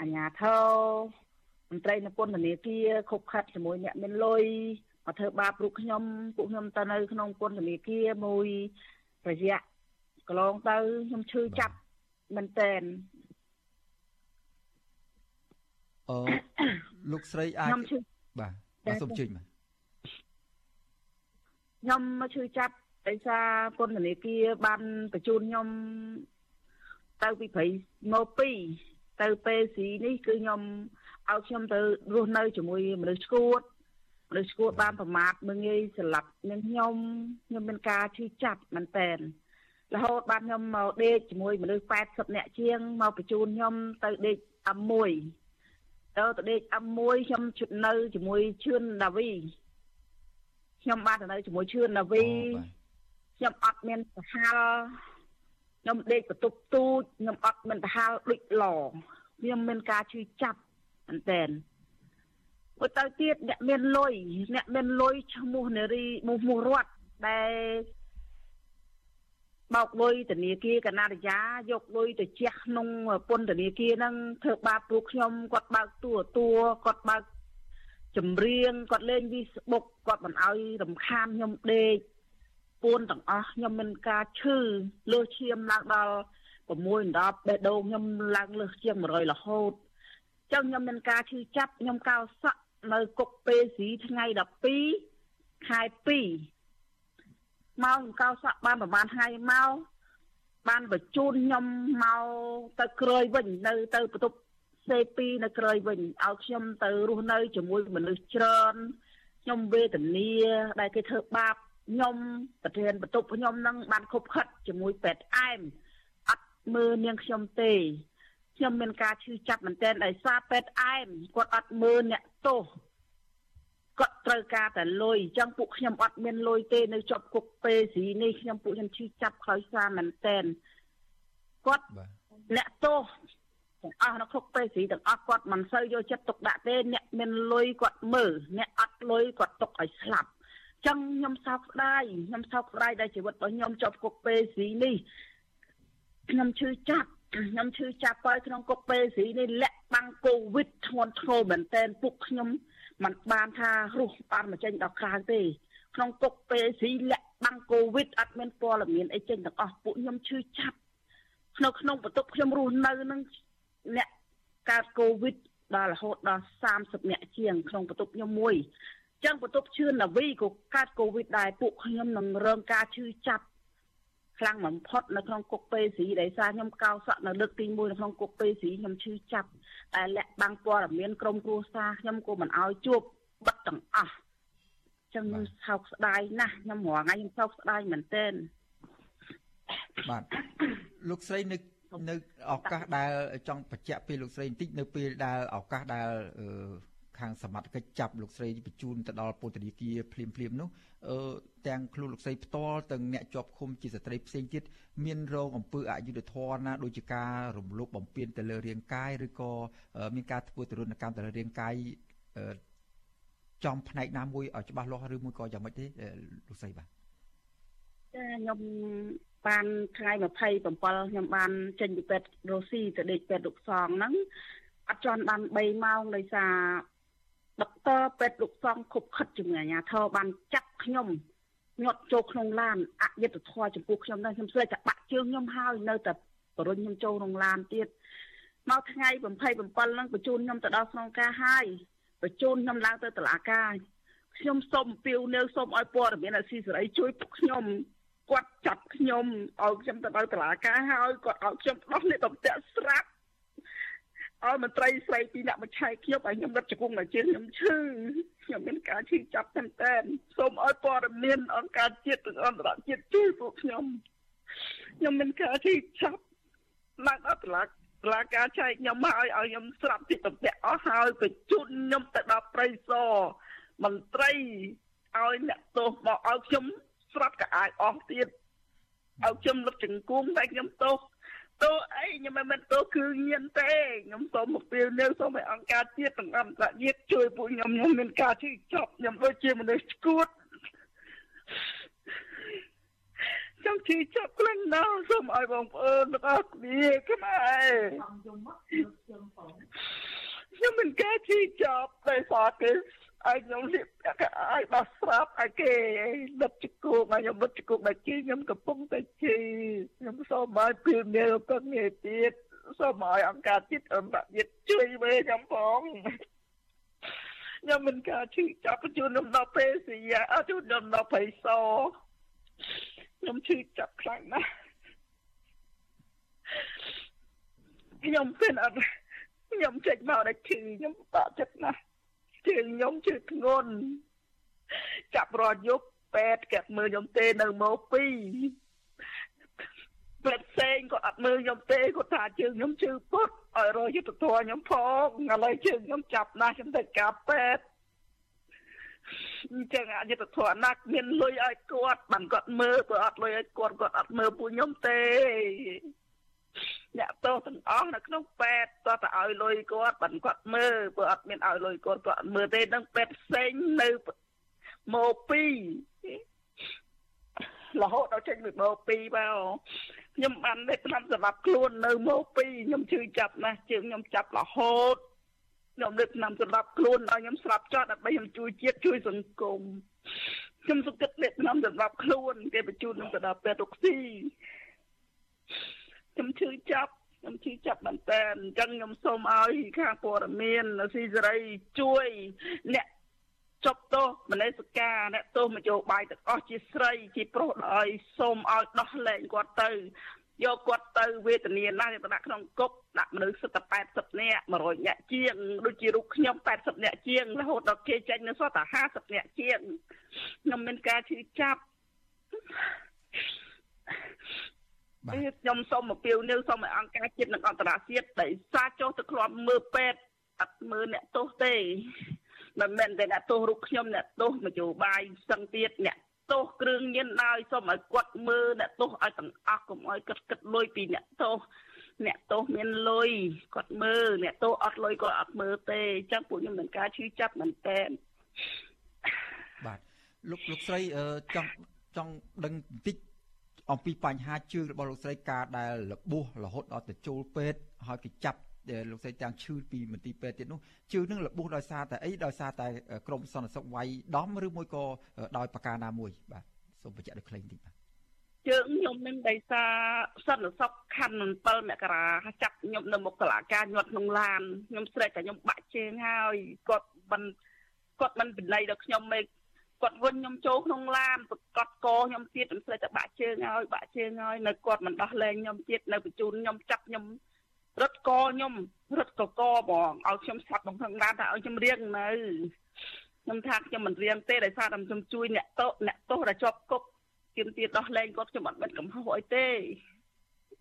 អាញាធរមន្ត្រីនៅពន្ធនាគារខົບខិតជាមួយអ្នកមានលុយមកធ្វើបាបពួកខ្ញុំពួកខ្ញុំទៅនៅក្នុងពន្ធនាគារមួយរយៈកន្លងទៅខ្ញុំឈឺចាប់មែនតែនអឺលោកស្រីអាចបាទបាទសូមជឿបាទ ខ្ញុំមកឈឺចាប់ដោយសារពន្ធនាគារបានបញ្ជូនខ្ញុំទៅពីព្រៃមកពីទៅពេលស៊ីនេះគឺខ្ញុំឲ្យខ្ញុំទៅរស់នៅជាមួយមនុស្សឈួតមនុស្សឈួតបានប្រមាថមើងងាយស្លាប់នឹងខ្ញុំខ្ញុំមានការឈឺចាប់មែនតែនរហូតបានខ្ញុំមកដេកជាមួយមនុស្ស80នាក់ជាងមកបញ្ជូនខ្ញុំទៅដេក M1 ទៅទៅដេក M1 ខ្ញុំជិតនៅជាមួយឈឿនដាវី ខ្ញុំបានទៅនៅជាមួយឈឿនណាវីខ្ញុំអត់មានប្រហាលខ្ញុំដេកបន្ទប់ទូចខ្ញុំអត់មានប្រហាលដូចឡខ្ញុំមានការឈឺចាប់មែនតើមកទៅទៀតអ្នកមានលុយអ្នកមានលុយឈ្មោះនារីមុខមុខរត់ដែលបោកលុយធនាគារកណារយាយកលុយទៅជះក្នុងពន្ធនាគារហ្នឹងធ្វើបាបពួកខ្ញុំគាត់បើកតួតួគាត់បើក ចម្រៀងគាត់លេង Facebook គាត់មិនអោយរំខានខ្ញុំដេកពួនទាំងអស់ខ្ញុំមានការឈឺលើសឈាមឡើងដល់6 10បេះដូងខ្ញុំឡើងលើសជាង100រហូតចឹងខ្ញុំមានការឈឺចាប់ខ្ញុំកោសក់នៅគុកពេស៊ីថ្ងៃ12ខែ2មកខ្ញុំកោសក់បានប្រហែលថ្ងៃមកបានបញ្ជូនខ្ញុំមកទៅក្រោយវិញនៅទៅបន្ទប់ សេពីនៅក្រោយវិញឲ្យខ្ញុំទៅរស់នៅជាមួយមនុស្សច្រើនខ្ញុំវេទនាដែលគេធ្វើបាបខ្ញុំប្រធានបន្ទប់ខ្ញុំនឹងបានខົບខិតជាមួយពេទ្យអែមអត់មើលនាងខ្ញុំទេខ្ញុំមានការឈឺចាប់មែនទែនដោយសារពេទ្យអែមគាត់អត់មើលអ្នកទោសគាត់ត្រូវការតែលុយអញ្ចឹងពួកខ្ញុំអត់មានលុយទេនៅជាប់គុកពេស្រីនេះខ្ញុំពួកខ្ញុំឈឺចាប់ខ្លោចសារមែនទែនគាត់អ្នកទោស ទាំងអស់នៅគ្រប់ពេលស្រីទាំងអស់គាត់មិនសូវយកចិត្តទុកដាក់ទេអ្នកមានលុយគាត់មើលអ្នកអត់លុយគាត់ទុកឲ្យស្លាប់ចឹងខ្ញុំសោកស្ដាយខ្ញុំសោកស្ដាយដែលជីវិតរបស់ខ្ញុំជាប់គុកពេលស្រីនេះខ្ញុំឈឺចាប់ខ្ញុំឈឺចាប់ហើយក្នុងគុកពេលស្រីនេះលាក់បាំងកូវីដធ្ងន់ធ្ងរមែនទែនពុកខ្ញុំមិនបានថារស់បានមកចេញដល់ក្រៅទេក្នុងគុកពេលស្រីលាក់បាំងកូវីដអត់មានព័ត៌មានអីចេញទាំងអស់ពួកខ្ញុំឈឺចាប់នៅក្នុងបន្ទប់ខ្ញុំរស់នៅនឹង អ្នកកើតកូវីដដល់រហូតដល់30អ្នកជាងក្នុងបន្ទប់ខ្ញុំមួយចឹងបន្ទប់ឈឿននាវីក៏កើតកូវីដដែរពួកខ្ញុំនឹងរងការឈឺចាប់ខ្លាំងបំផុតនៅក្នុងគុកពេស៊ីដែលសារខ្ញុំកោសក់នៅលើកទី1នៅក្នុងគុកពេស៊ីខ្ញុំឈឺចាប់តែលាក់បាំងព័ត៌មានក្រុមគ្រួសារខ្ញុំក៏មិនអោយជួបបិទទាំងអស់ចឹងខ្ញុំសោកស្ដាយណាស់ខ្ញុំរងថ្ងៃខ្ញុំសោកស្ដាយមែនទែនបាទលោកស្រីនៅ នៅឱកាសដែលចង់បញ្ជាក់ពីលោកស្រីបន្តិចនៅពេលដែលឱកាសដែលខាងសមត្ថកិច្ចចាប់លោកស្រីបញ្ជូនទៅដល់ពន្ធនាគារភ្លាមភ្លាមនោះអឺទាំងខ្លួនលោកស្រីផ្ទាល់ទាំងអ្នកជាប់ឃុំជាស្ត្រីផ្សេងទៀតមានរងអំពើអយុត្តិធម៌ណាដូចជាការរំលោភបំពានទៅលើរាងកាយឬក៏មានការធ្វើទរណកម្មទៅលើរាងកាយចំផ្នែកណាមួយឲ្យច្បាស់លាស់ឬមួយក៏យ៉ាងម៉េចទេលោកស្រីបាទចាខ្ញុំ បានថ្ងៃ27ខ្ញុំបានចេញពីពេទ្យរ៉ូស៊ីទៅដេកពេទ្យលោកសងហ្នឹងអត់ទាន់បាន3ម៉ោងដោយសារដុកទ័រពេទ្យលោកសងខុបខិតជាមួយអាជ្ញាធរបានចាប់ខ្ញុំញាត់ចូលក្នុងឡានអយុត្តិធម៌ចំពោះខ្ញុំដែរខ្ញុំស្លេចតែបាក់ជើងខ្ញុំហើយនៅតែបរុញខ្ញុំចូលក្នុងឡានទៀតមកថ្ងៃ27ហ្នឹងបញ្ជូនខ្ញុំទៅដល់ក្នុងការហើយបញ្ជូនខ្ញុំឡើងទៅតុលាការខ្ញុំសូមអំពាវនាវសូមឲ្យព័ត៌មានអាស៊ីសេរីជួយពួកខ្ញុំ គាត់ចាប់ខ្ញុំឲ្យខ្ញុំទៅដល់តុលាការហើយគាត់ឲ្យខ្ញុំដោះនេះតំតាក់ស្រាប់ឲ្យមន្ត្រីស្រីពីអ្នកបញ្ឆៃខ្ញុំឲ្យខ្ញុំរត់ជង្គង់មកជើងខ្ញុំឈឺខ្ញុំមានការឈឺចាប់តែតែសូមឲ្យព័ត៌មានអង្គការជាតិនិងអន្តរជាតិជួយពួកខ្ញុំខ្ញុំមានការឈឺចាប់ឡើងអត់ឡាក់លាការចែកខ្ញុំឲ្យឲ្យខ្ញុំស្រាប់ទីតំពាក់អស់ហើយបញ្ជូនខ្ញុំទៅដល់ព្រៃសរមន្ត្រីឲ្យអ្នកទោសមកឲ្យខ្ញុំ ស្រាប់ក៏អាចអស់ទៀតឲ្យខ្ញុំលុបជង្គង់តែខ្ញុំទោសទោសអីខ្ញុំមិនមែនទោសគឺញៀនទេខ្ញុំសូមមកពេលនេះសូមឲ្យអង្គការជាតិទាំងអន្តរជាតិជួយពួកខ្ញុំខ្ញុំមានការជឿចប់ខ្ញុំដូចជាមនុស្សស្គួតខ្ញុំជឿចប់ខ្លាំងណាស់សូមឲ្យបងប្អូនទាំងអស់គ្នាខ្មែរខ្ញុំមានការជឿចប់ដោយសារគេ ឲ្យខ្ញុំលៀបពាក់កៅអៅដោះស្រាប់ឲ្យគេដុតជង្គង់ឲ្យខ្ញុំដុតជង្គង់ដល់ជីខ្ញុំកំពុងតែជីខ្ញុំសូមឲ្យពីមានឱកាសនេះទៀតសូមឲ្យអង្គការជាតិអន្តរជាតិជួយមើលខ្ញុំផងខ្ញុំមានការឈឺចាប់បញ្ជូនខ្ញុំដល់ពេទ្យាអត់ជួនខ្ញុំដល់បៃសខ្ញុំឈឺចាប់ខ្លាំងណាស់ខ្ញុំពេលអត់ខ្ញុំចេញមកដល់ឈឺខ្ញុំបាក់ចិត្តណាស់ ជើងខ្ញុំជើងធ្ងន់ចាប់រាល់យប់ពេទ្យគាត់មើលខ្ញុំទេនៅមកពីពេទ្យផ្សេងគាត់អត់មើលខ្ញុំទេគាត់ថាជើងខ្ញុំជើងពុតឲ្យរយយុទ្ធធរខ្ញុំផងឥឡូវជើងខ្ញុំចាប់ណាស់ខ្ញុំទៅការពេទ្យអញ្ចឹងអយុធធរណាស់មានលុយឲ្យគាត់បានគាត់មើលគាត់អត់លុយឲ្យគាត់គាត់អត់មើលពួកខ្ញុំទេ អ្នកទោសទាំងអស់នៅក្នុងពេទ្យគាត់ទៅឲ្យលុយគាត់បានគាត់មើលគាត់អត់មានឲ្យលុយគាត់គាត់មើលទេនឹងពេទ្យផ្សេងនៅមកពីរហូតដល់ចេញពីមកពីមកខ្ញុំបានលេខឆ្នាំសម្រាប់ខ្លួននៅមកពីខ្ញុំជឿចាប់ណាស់ជើងខ្ញុំចាប់រហូតខ្ញុំលេខឆ្នាំសម្រាប់ខ្លួនដល់ខ្ញុំស្លាប់ចោតដើម្បីខ្ញុំជួយជាតិជួយសង្គមខ្ញុំសុខចិត្តលេខឆ្នាំសម្រាប់ខ្លួនគេបញ្ជូនខ្ញុំទៅដល់ពេទ្យរុកស៊ី ខ្ញុំឈឺចាប់ខ្ញុំឈឺចាប់មែនតើអញ្ចឹងខ្ញុំសូមឲ្យខាងព័ត៌មានស៊ីសេរីជួយអ្នកចប់ទោសមនេសការអ្នកទោសមយោបាយទាំងអស់ជាស្រីជាប្រុសដោយសូមឲ្យដោះលែងគាត់ទៅយកគាត់ទៅវេទនាណាស់ទៅដាក់ក្នុងគុកដាក់មនុស្សសិតតែ80នាក់100នាក់ជាងដូចជារូបខ្ញុំ80នាក់ជាងរហូតដល់គេចេញនៅសតតែ50នាក់ជាងខ្ញុំមានការឈឺចាប់ ខ្ញុំសូមអំពាវនាវសូមឲ្យអង្គការជាតិនិងអន្តរជាតិដែលសារចុះទៅឃ្លាំមើលពេទ្យអត់មើលអ្នកទោសទេមិនមែនតែអ្នកទោសរូបខ្ញុំអ្នកទោសមយោបាយសឹងទៀតអ្នកទោសគ្រឿងញៀនដោយសូមឲ្យគាត់មើលអ្នកទោសឲ្យទាំងអស់កុំឲ្យគិតគិតលុយពីអ្នកទោសអ្នកទោសមានលុយគាត់មើលអ្នកទោសអត់លុយគាត់អត់មើលទេអញ្ចឹងពួកខ្ញុំមិនការឈឺចាប់មែនតើបាទលោកលោកស្រីចង់ចង់ដឹងបន្តិច អំពីបញ្ហាជើងរបស់លោកស្រីការដែលរបួសរហូតដល់ទៅចូលពេទ្យហើយគេចាប់លោកស្រីទាំងឈឺពីមន្ទីរពេទ្យទៀតនោះជើងនឹងរបួសដោយសារតែអីដោយសារតែក្រមសន្តិសុខវាយដំឬមួយក៏ដោយប្រការណាមួយបាទសូមបញ្ជាក់ដូចខ្លីបន្តិចបាទជើងខ្ញុំនឹងដោយសារសន្តិសុខខណ្ឌ7មករាចាប់ខ្ញុំនៅមុខតុលាការញាត់ក្នុងឡានខ្ញុំស្រែកតែខ្ញុំបាក់ជើងហើយគាត់មិនគាត់មិនបិណីដល់ខ្ញុំមេ គាត់វិញខ្ញុំចូលក្នុងឡានប្រកាសកខ្ញុំទៀតខ្ញុំស្រែកតែបាក់ជើងហើយបាក់ជើងហើយនៅគាត់មិនដោះលែងខ្ញុំទៀតនៅបញ្ជូនខ្ញុំចាប់ខ្ញុំរត់កខ្ញុំរត់កកបងឲ្យខ្ញុំស្លាប់ក្នុងខាងឡានថាឲ្យខ្ញុំរៀងនៅខ្ញុំថាខ្ញុំមិនរៀងទេដោយសារតែខ្ញុំជួយអ្នកតោអ្នកទោសដែលជាប់គុកជឿនទៀតដោះលែងគាត់ខ្ញុំអត់មានកំហុសអីទេ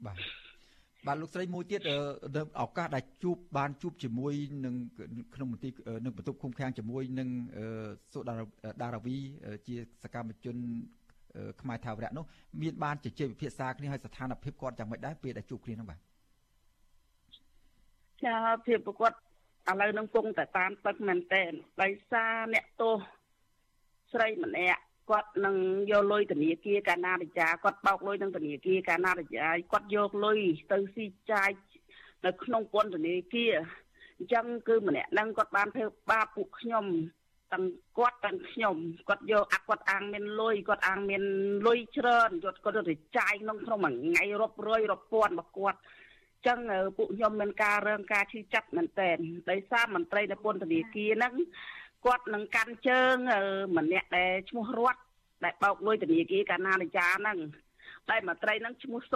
បាទ បាទលោកស្រីមួយទៀតឱកាសដែលជួបបានជួបជាមួយនឹងក្នុងមន្ទីរនឹងបន្ទប់ឃុំឃាំងជាមួយនឹងសុដារាវីជាសកម្មជនខ្មែរថាវរៈនោះមានបានជជែកពិភាក្សាគ្នាហើយស្ថានភាពគាត់យ៉ាងម៉េចដែរពេលដែលជួបគ្នានោះបាទចាភាពប្រកួតឥឡូវនឹងគង់តែតាមទឹកមែនតើដោយសារអ្នកទោសស្រីម្នាក់ គាត់នឹងយកលុយធនាគារកាណាឌិយាគាត់បោកលុយនឹងធនាគារកាណាឌិយាគាត់យកលុយទៅស៊ីចាយនៅក្នុងពន្ធនាគារអញ្ចឹងគឺម្នាក់នឹងគាត់បានធ្វើបាបពួកខ្ញុំទាំងគាត់ទាំងខ្ញុំគាត់យកអាគាត់អាងមានលុយគាត់អាងមានលុយច្រើនគាត់គាត់ទៅចាយក្នុងក្នុងមួយថ្ងៃរាប់រយរាប់ពាន់របស់គាត់ចឹងពួកខ្ញុំមានការរើងការឈឺចាប់មែនតើដោយសារមន្ត្រីនៅពន្ធនាគារហ្នឹង គាត់នឹងកាន់ជើងម្នាក់ដែលឈ្មោះរត់ដែលបោកលុយធនាគារកាណានិយាហ្នឹងតែមន្ត្រីហ្នឹងឈ្មោះ09 09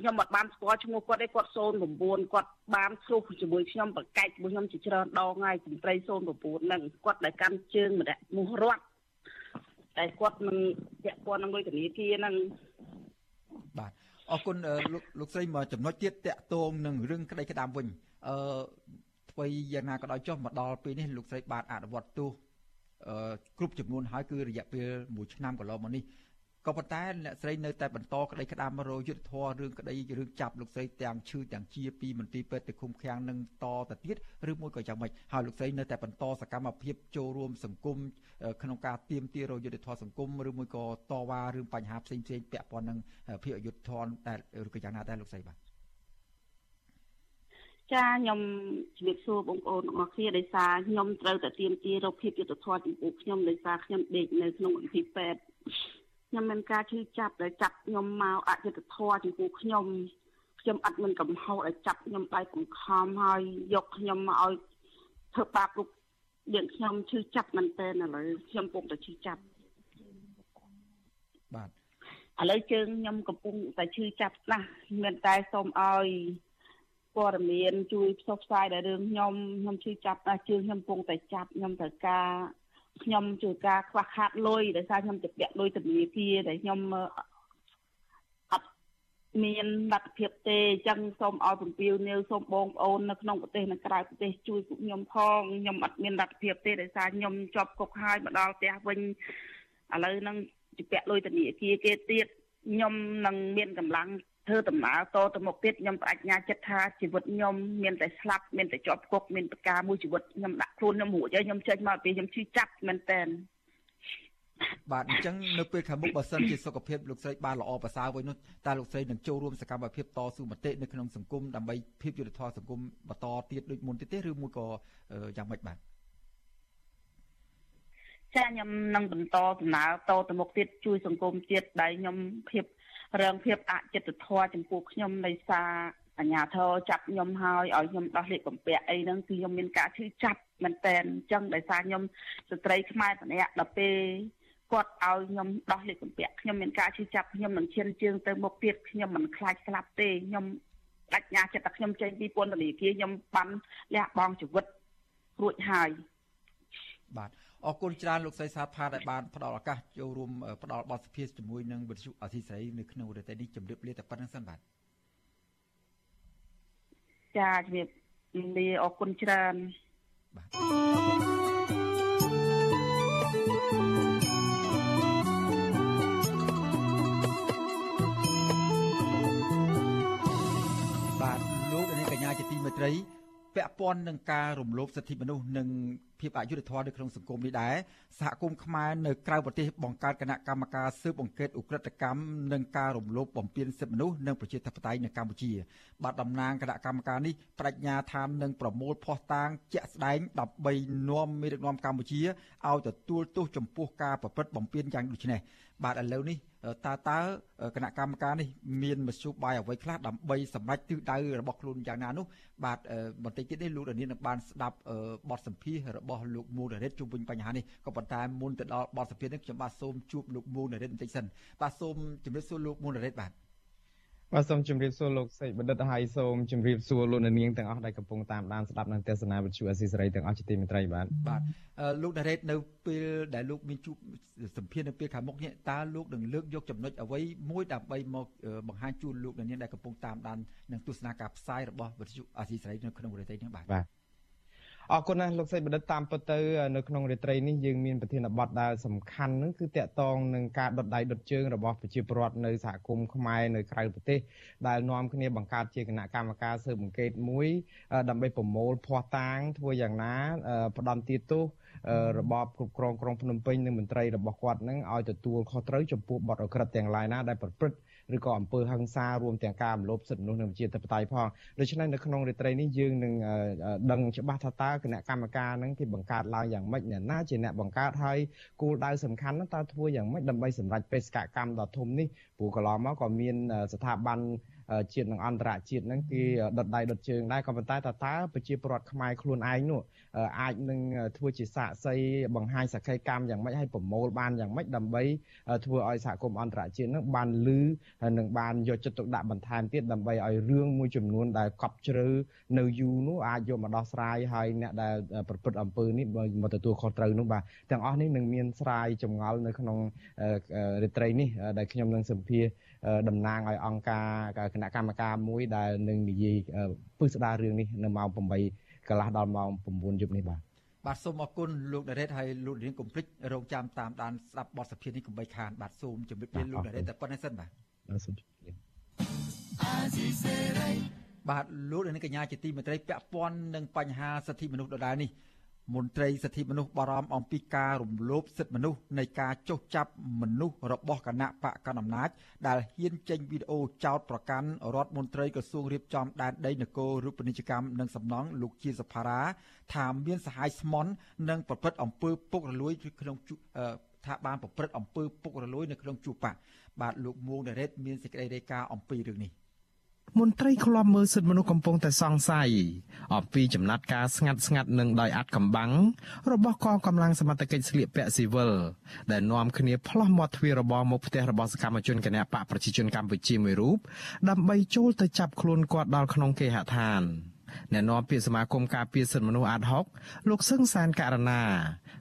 ខ្ញុំអត់បានស្គាល់ឈ្មោះគាត់ទេគាត់09គាត់បានស្រុះជាមួយខ្ញុំបកាច់ជាមួយខ្ញុំជាច្រើនដងហើយមន្ត្រី09ហ្នឹងគាត់ដែលកាន់ជើងម្នាក់ឈ្មោះរត់តែគាត់នឹងពាក់ព័ន្ធនឹងលុយធនាគារហ្នឹងបាទអរគុណលោកលោកស្រីមកចំណុចទៀតតកតងនឹងរឿងក្តីក្តាមវិញអឺអ្វីយ៉ាងណាក៏ដោយចុះមកដល់ពេលនេះលោកស្រីបានអនុវត្តទោសអឺគ្រប់ចំនួនហើយគឺរយៈពេល1ឆ្នាំកន្លងមកនេះក៏ប៉ុន្តែអ្នកស្រីនៅតែបន្តក្តីក្តាមរយុទ្ធធររឿងក្តីរឿងចាប់លោកស្រីទាំងឈឺទាំងជាពីមន្ទីរពេទ្យទៅឃុំឃាំងនឹងតទៅទៀតឬមួយក៏យ៉ាងម៉េចហើយលោកស្រីនៅតែបន្តសកម្មភាពចូលរួមសង្គមក្នុងការទៀមទារយុទ្ធធរសង្គមឬមួយក៏តវ៉ារឿងបញ្ហាផ្សេងផ្សេងពាក់ព័ន្ធនឹងភាពអយុត្តិធម៌តែឬក៏យ៉ាងណាដែរលោកស្រីបាទ ចាខ្ញុំជំរាបសួរបងប្អូនទាំងអស់គ្នាដោយសារខ្ញុំត្រូវតែទៀមទារោគភាពយុទ្ធធម៌ចំពោះខ្ញុំដោយសារខ្ញុំដេកនៅក្នុងវិធីពេទ្យខ្ញុំមានការឈឺចាប់ដែលចាប់ខ្ញុំមកអយុត្តិធម៌ចំពោះខ្ញុំខ្ញុំអត់មានកំហុសឲ្យចាប់ខ្ញុំដៃបង្ខំហើយយកខ្ញុំមកឲ្យធ្វើបាបលោកយើងខ្ញុំឈឺចាប់មែនតើឥឡូវខ្ញុំកំពុងតែឈឺចាប់បាទឥឡូវជើងខ្ញុំកំពុងតែឈឺចាប់ណាស់មានតែសូមឲ្យ ព័ត៌មានជួយផ្សព្វផ្សាយដល់រឿងខ្ញុំខ្ញុំជួយចាប់ដល់ជើងខ្ញុំកំពុងតែចាប់ខ្ញុំត្រូវការខ្ញុំជួយការខ្វះខាតលុយដោយសារខ្ញុំទៅពាក់លុយធនាគារដែលខ្ញុំអត់មានលទ្ធភាពទេអញ្ចឹងសូមឲ្យពំពាវនាវសូមបងប្អូននៅក្នុងប្រទេសនិងក្រៅប្រទេសជួយពួកខ្ញុំផងខ្ញុំអត់មានលទ្ធភាពទេដោយសារខ្ញុំជាប់គុកហើយមកដល់ផ្ទះវិញឥឡូវហ្នឹងជាពាក់លុយធនាគារគេទៀតខ្ញុំនឹងមានកម្លាំង ធ្វើដំណើរតទៅមុខទៀតខ្ញុំបញ្ញាចិត្តថាជីវិតខ្ញុំមានតែស្លាប់មានតែជាប់គុកមានប្រការមួយជីវិតខ្ញុំដាក់ខ្លួនខ្ញុំរួចហើយខ្ញុំចេញមកពីខ្ញុំឈឺចាប់មែនតើបាទអញ្ចឹងនៅពេលខាងមុខបើសិនជាសុខភាពលោកស្រីបានល្អប្រសើរវិញនោះតើលោកស្រីនឹងចូលរួមសកម្មភាពតស៊ូមតិនៅក្នុងសង្គមដើម្បីភាពយុត្តិធម៌សង្គមបន្តទៀតដូចមុនទៀតទេឬមួយក៏យ៉ាងម៉េចបាទចាខ្ញុំនឹងបន្តដំណើរតទៅមុខទៀតជួយសង្គមទៀតដែលខ្ញុំភាព រឿងភាពអចិត្តធម៌ចំពោះខ្ញុំនៃសារអញ្ញាធរចាប់ខ្ញុំហើយឲ្យខ្ញុំដោះលេខបំពាក់អីហ្នឹងគឺខ្ញុំមានការឈឺចាប់មែនតែនអញ្ចឹងដោយសារខ្ញុំស្ត្រីខ្មែរម្នាក់ដល់ពេលគាត់ឲ្យខ្ញុំដោះលេខបំពាក់ខ្ញុំមានការឈឺចាប់ខ្ញុំនឹងឈានជើងទៅមុខទៀតខ្ញុំមិនខ្លាចស្លាប់ទេខ្ញុំបញ្ញាចិត្តតែខ្ញុំចេញពីពន្ធនាគារខ្ញុំបានលះបង់ជីវិតរួចហើយបាទ អរគុណច្រើនលោកសីសាផាដែលបានផ្ដល់ឱកាសចូលរួមផ្ដល់បទសភាជាមួយនឹងវិទ្យុអសីស្រីនៅក្នុងរយៈពេលនេះជម្រាបលាតែប៉ុណ្្នឹងសិនបាទចាជម្រាបលាអរគុណច្រើនបាទជាទីមេត្រីពាក់ព័ន្ធនឹងការរំលោភសិទ្ធិមនុស្សនិង ភាពអយុត្តិធម៌នៅក្នុងសង្គមនេះដែរសហគមន៍ខ្មែរនៅក្រៅប្រទេសបង្កើតគណៈកម្មការស៊ើបអង្កេតឧក្រិដ្ឋកម្មនិងការរំលោភបំពានសិទ្ធិមនុស្សនិងប្រជាធិបតេយ្យនៅកម្ពុជាបាទតំណាងគណៈកម្មការនេះបដិញ្ញាថានឹងប្រមូលភស្តុតាងជាក់ស្ដែងដើម្បីនាំមេដឹកនាំកម្ពុជាឲ្យទទួលទោសចំពោះការប្រព្រឹត្តបំពានយ៉ាងដូចនេះ បាទឥឡូវនេះតើតើគណៈកម្មការនេះមានមធ្យោបាយអ្វីខ្លះដើម្បីសម្រេចទិសដៅរបស់ខ្លួនយ៉ាងណានោះបាទបន្តិចទៀតនេះលោកដានៀននឹងបានស្ដាប់បទសម្ភាសរបស់លោកមូលនរិទ្ធជុំវិញបញ្ហានេះក៏ប៉ុន្តែមុនទៅដល់បទសម្ភាសនេះខ្ញុំបាទសូមជួបលោកមូលនរិទ្ធបន្តិចសិនបាទសូមជម្រាបសួរលោកមូលនរិទ្ធបាទ បាទសូមជម្រាបសួរលោកសេកបណ្ឌិតហើយសូមជម្រាបសួរលោកនាងទាំងអស់ដែលកំពុងតាមដានស្ដាប់និងទស្សនាវិទ្យុអេស៊ីសេរីទាំងអស់ជាទីមេត្រីបាទបាទលោកដារ៉េតនៅពេលដែលលោកមានជួបសម្ភារនៅពេលខាងមុខនេះតើលោកនឹងលើកយកចំណុចអ្វីមួយដើម្បីមកបង្ហាញជូនលោកនាងដែលកំពុងតាមដាននិងទស្សនាការផ្សាយរបស់វិទ្យុអេស៊ីសេរីនៅក្នុងប្រទេសនេះបាទបាទ អរគុណណាស់លោកសេចបណ្ឌិតតាមពិតទៅនៅក្នុងរាត្រីនេះយើងមានប្រធានបទដែលសំខាន់ហ្នឹងគឺតកតងនឹងការដុតដៃដុតជើងរបស់ប្រជាពលរដ្ឋនៅសហគមន៍ខ្មែរនៅក្រៅប្រទេសដែលនាំគ្នាបង្កើតជាគណៈកម្មការស៊ើបអង្កេតមួយ ដើម្បីប្រមូលភ័ស្តុតាងធ្វើយ៉ាងណាផ្ដន់ទាទោស របបគ្រប់គ្រងក្រុងភ្នំពេញនិងមន្ត្រីរបស់គាត់នឹងឲ្យទទួលខុសត្រូវចំពោះបទអក្រិតទាំងឡាយណាដែលប្រព្រឹត្តឬក៏អំពើហិង្សារួមទាំងការរំលោភសិទ្ធិមនុស្សនិងប្រជាធិបតេយ្យផងដូច្នេះនៅក្នុងរាត្រីនេះយើងនឹងដឹងច្បាស់ថាតើគណៈកម្មការនឹងគេបង្កើតឡើងយ៉ាងម៉េចអ្នកណាជាអ្នកបង្កើតហើយគោលដៅសំខាន់នោះតើធ្វើយ៉ាងម៉េចដើម្បីសម្រេចបេសកកម្មដ៏ធំនេះព្រោះកន្លងមកក៏មានស្ថាប័ន ជាតិនិងអន្តរជាតិហ្នឹងគេដុតដៃដុតជើងដែរក៏ប៉ុន្តែតើតើប្រជាពលរដ្ឋខ្មែរខ្លួនឯងនោះអាចនឹងធ្វើជាសាកសីបង្ហាញសក្ខីកម្មយ៉ាងម៉េចឲ្យប្រមូលបានយ៉ាងម៉េចដើម្បីធ្វើឲ្យសហគមន៍អន្តរជាតិនឹងបានលឺនិងបានយកចិត្តទុកដាក់បន្ថែមទៀតដើម្បីឲ្យរឿងមួយចំនួនដែលកប់ជ្រៅនៅយូរនោះអាចយកមកដោះស្រាយហើយអ្នកដែលប្រព្រឹត្តអំពើនេះមកទទួលខុសត្រូវនោះបាទទាំងអស់នេះនឹងមានស្រាយចម្ងល់នៅក្នុងរាត្រីនេះដែលខ្ញុំនឹងសម្ភាស តំណាងឲ្យអង្គការគណៈកម្មការមួយដែលនឹងនិយាយពឹស្ដាររឿងនេះនៅម៉ោង8កន្លះដល់ម៉ោង9យប់នេះបាទបាទសូមអរគុណលោកដារ៉េតហើយលោករៀងកុំភ្លេចរងចាំតាមដានស្ដាប់បទសភានេះកុំបីខានបាទសូមជម្រាបលាលោកដារ៉េតតែប៉ុណ្្នេះសិនបាទសូមជម្រាបលាបាទលោកនាងកញ្ញាជាទីមេត្រីពាក់ព័ន្ធនឹងបញ្ហាសិទ្ធិមនុស្សដដែលនេះ មន្ត្រីសិទ្ធិមនុស្សបារម្ភអំពីការរំលោភសិទ្ធិមនុស្សនៃការចុះចាប់មនុស្សរបស់គណៈបកកណ្ដាលអំណាចដែលហ៊ានចេញវីដេអូចោទប្រកាន់រដ្ឋមន្ត្រីក្រសួងរៀបចំដែនដីនគររូបនីយកម្មនិងសំណង់លោកជាសភារាថាមានសហាយស្មន់និងប្រព្រឹត្តអំពើពុករលួយក្នុងថាបានប្រព្រឹត្តអំពើពុករលួយនៅក្នុងជួបបកបាទលោកមួងដារ៉េតមានសេចក្តីរាយការណ៍អំពីរឿងនេះ មន្ត្រីឃ្លាំមើលសិទ្ធិមនុស្សកំពុងតែសង្ស័យអំពីចំណាត់ការស្ងាត់ស្ងាត់និងដោយអាត់កំបាំងរបស់កងកម្លាំងសមត្ថកិច្ចស្លៀកពាក់ស៊ីវិលដែលនាំគ្នាផ្លោះមាត់ទ្វាររបស់មុខផ្ទះរបស់សកម្មជនគណបកប្រជាជនកម្ពុជាមួយរូបដើម្បីចូលទៅចាប់ខ្លួនគាត់ដល់ក្នុងគេហដ្ឋានអ្នកនាំពាក្យសមាគមការពារសិទ្ធិមនុស្សអាត6លោកសឹងសានករណា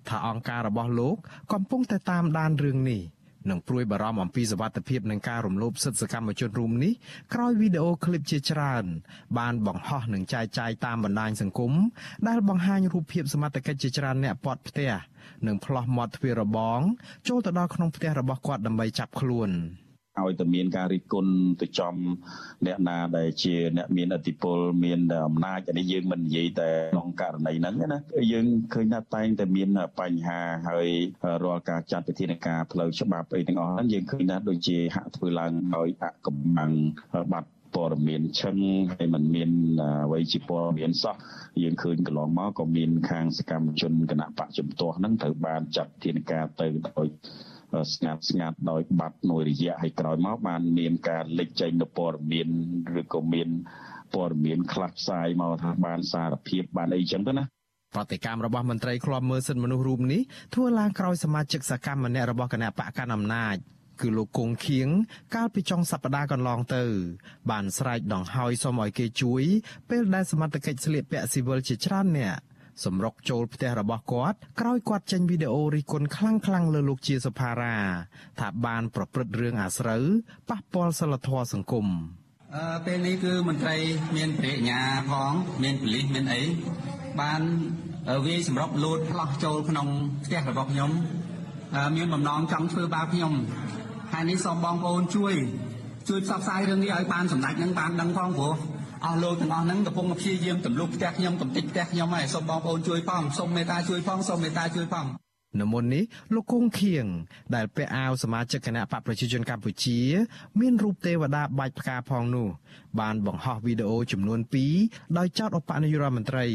ថាអង្គការរបស់លោកកំពុងតែតាមដានរឿងនេះ និងព្រួយបារម្ភអំពីសវត្ថភាពនឹងការរំលោភសិទ្ធិសកម្មជនរួមនេះក្រោយវីដេអូឃ្លីបជាច្រើន បានបង្ហោះនិងចែកចាយតាមបណ្ដាញសង្គមដែលបង្ហាញរូបភាពសមត្ថកិច្ចជាច្រើនអ្នកពាត់ផ្ទះនិងផ្លោះមាត់ទ្វាររបងចូលទៅដល់ក្នុងផ្ទះរបស់គាត់ដើម្បីចាប់ខ្លួន។ ឲ្យតែមានការរិះគន់ទៅចំអ្នកណាដែលជាអ្នកមានអធិបុលមានអំណាចអានេះយើងមិននិយាយតែក្នុងករណីហ្នឹងណាយើងឃើញថាតែងតែមានបញ្ហាហើយរាល់ការចាត់វិធានការផ្លូវច្បាប់អីទាំងអស់ហ្នឹងយើងឃើញថាដូចជាហាក់ធ្វើឡើងដោយអកំបាំងបាត់ព័ត៌មានឈឹងហើយมันមានអ្វីជាព័ត៌មានសោះយើងឃើញកន្លងមកក៏មានខាងសកម្មជនគណៈបកជំទាស់ហ្នឹងត្រូវបានចាត់ធានការទៅដោយ ស្ងាត់ស្ងាត់ដោយបាត់មួយរយៈហើយក្រោយមកបានមានការលេចចេញនូវព័ត៌មានឬក៏មានព័ត៌មានខ្លះផ្សាយមកថាបានសារភាពបានអីចឹងទៅណាប្រតិកម្មរបស់មន្ត្រីឃ្លាំមើលសិទ្ធិមនុស្សរូបនេះធ្វើឡើងក្រោយសមាជិកសកម្មម្នាក់របស់គណៈបកកណ្ដាលអំណាចគឺលោកគង់ខៀងកាលពីចុងសប្តាហ៍កន្លងទៅ បានស្រែកដង្ហោយសូមឲ្យគេជួយ ពេលដែលសមត្ថកិច្ចស្លៀកពាក់ស៊ីវិលជាច្រើនអ្នក សម្រុកចូលផ្ទះរបស់គាត់ក្រោយគាត់ចេញវីដេអូរិះគន់ខ្លាំងៗលើលោកជាសុផារ៉ាថាបានប្រព្រឹត្តរឿងអាស្រូវប៉ះពាល់សិលធម៌សង្គមអឺពេលនេះគឺមន្ត្រីមានបរិញ្ញាផងមានប៉ូលីសមានអីបានវាយសម្រុកលូតផ្លោះចូលក្នុងផ្ទះរបស់ខ្ញុំមានបំណងចង់ធ្វើបាបខ្ញុំហើយនេះសូមបងប្អូនជួយ ជួយផ្សព្វផ្សាយរឿងនេះឲ្យបានសម្ដេចនឹងបានដឹងផងព្រោះ អស់លោកទាំងអស់ហ្នឹងកំពុងព្យាយាមទម្លុះផ្ទះខ្ញុំកំតិចផ្ទះខ្ញុំហើយសូមបងប្អូនជួយផងសូមមេត្តាជួយផងសូមមេត្តាជួយផងនៅមុននេះលោកគង់ខៀងដែលពាក់អាវសមាជិកគណៈបកប្រជាជនកម្ពុជា មានរូបទេវតាបាច់ផ្កាផងនោះ បានបង្ហោះវីដេអូចំនួន2ដោយចោទឧបនាយករដ្ឋមន្ត្រី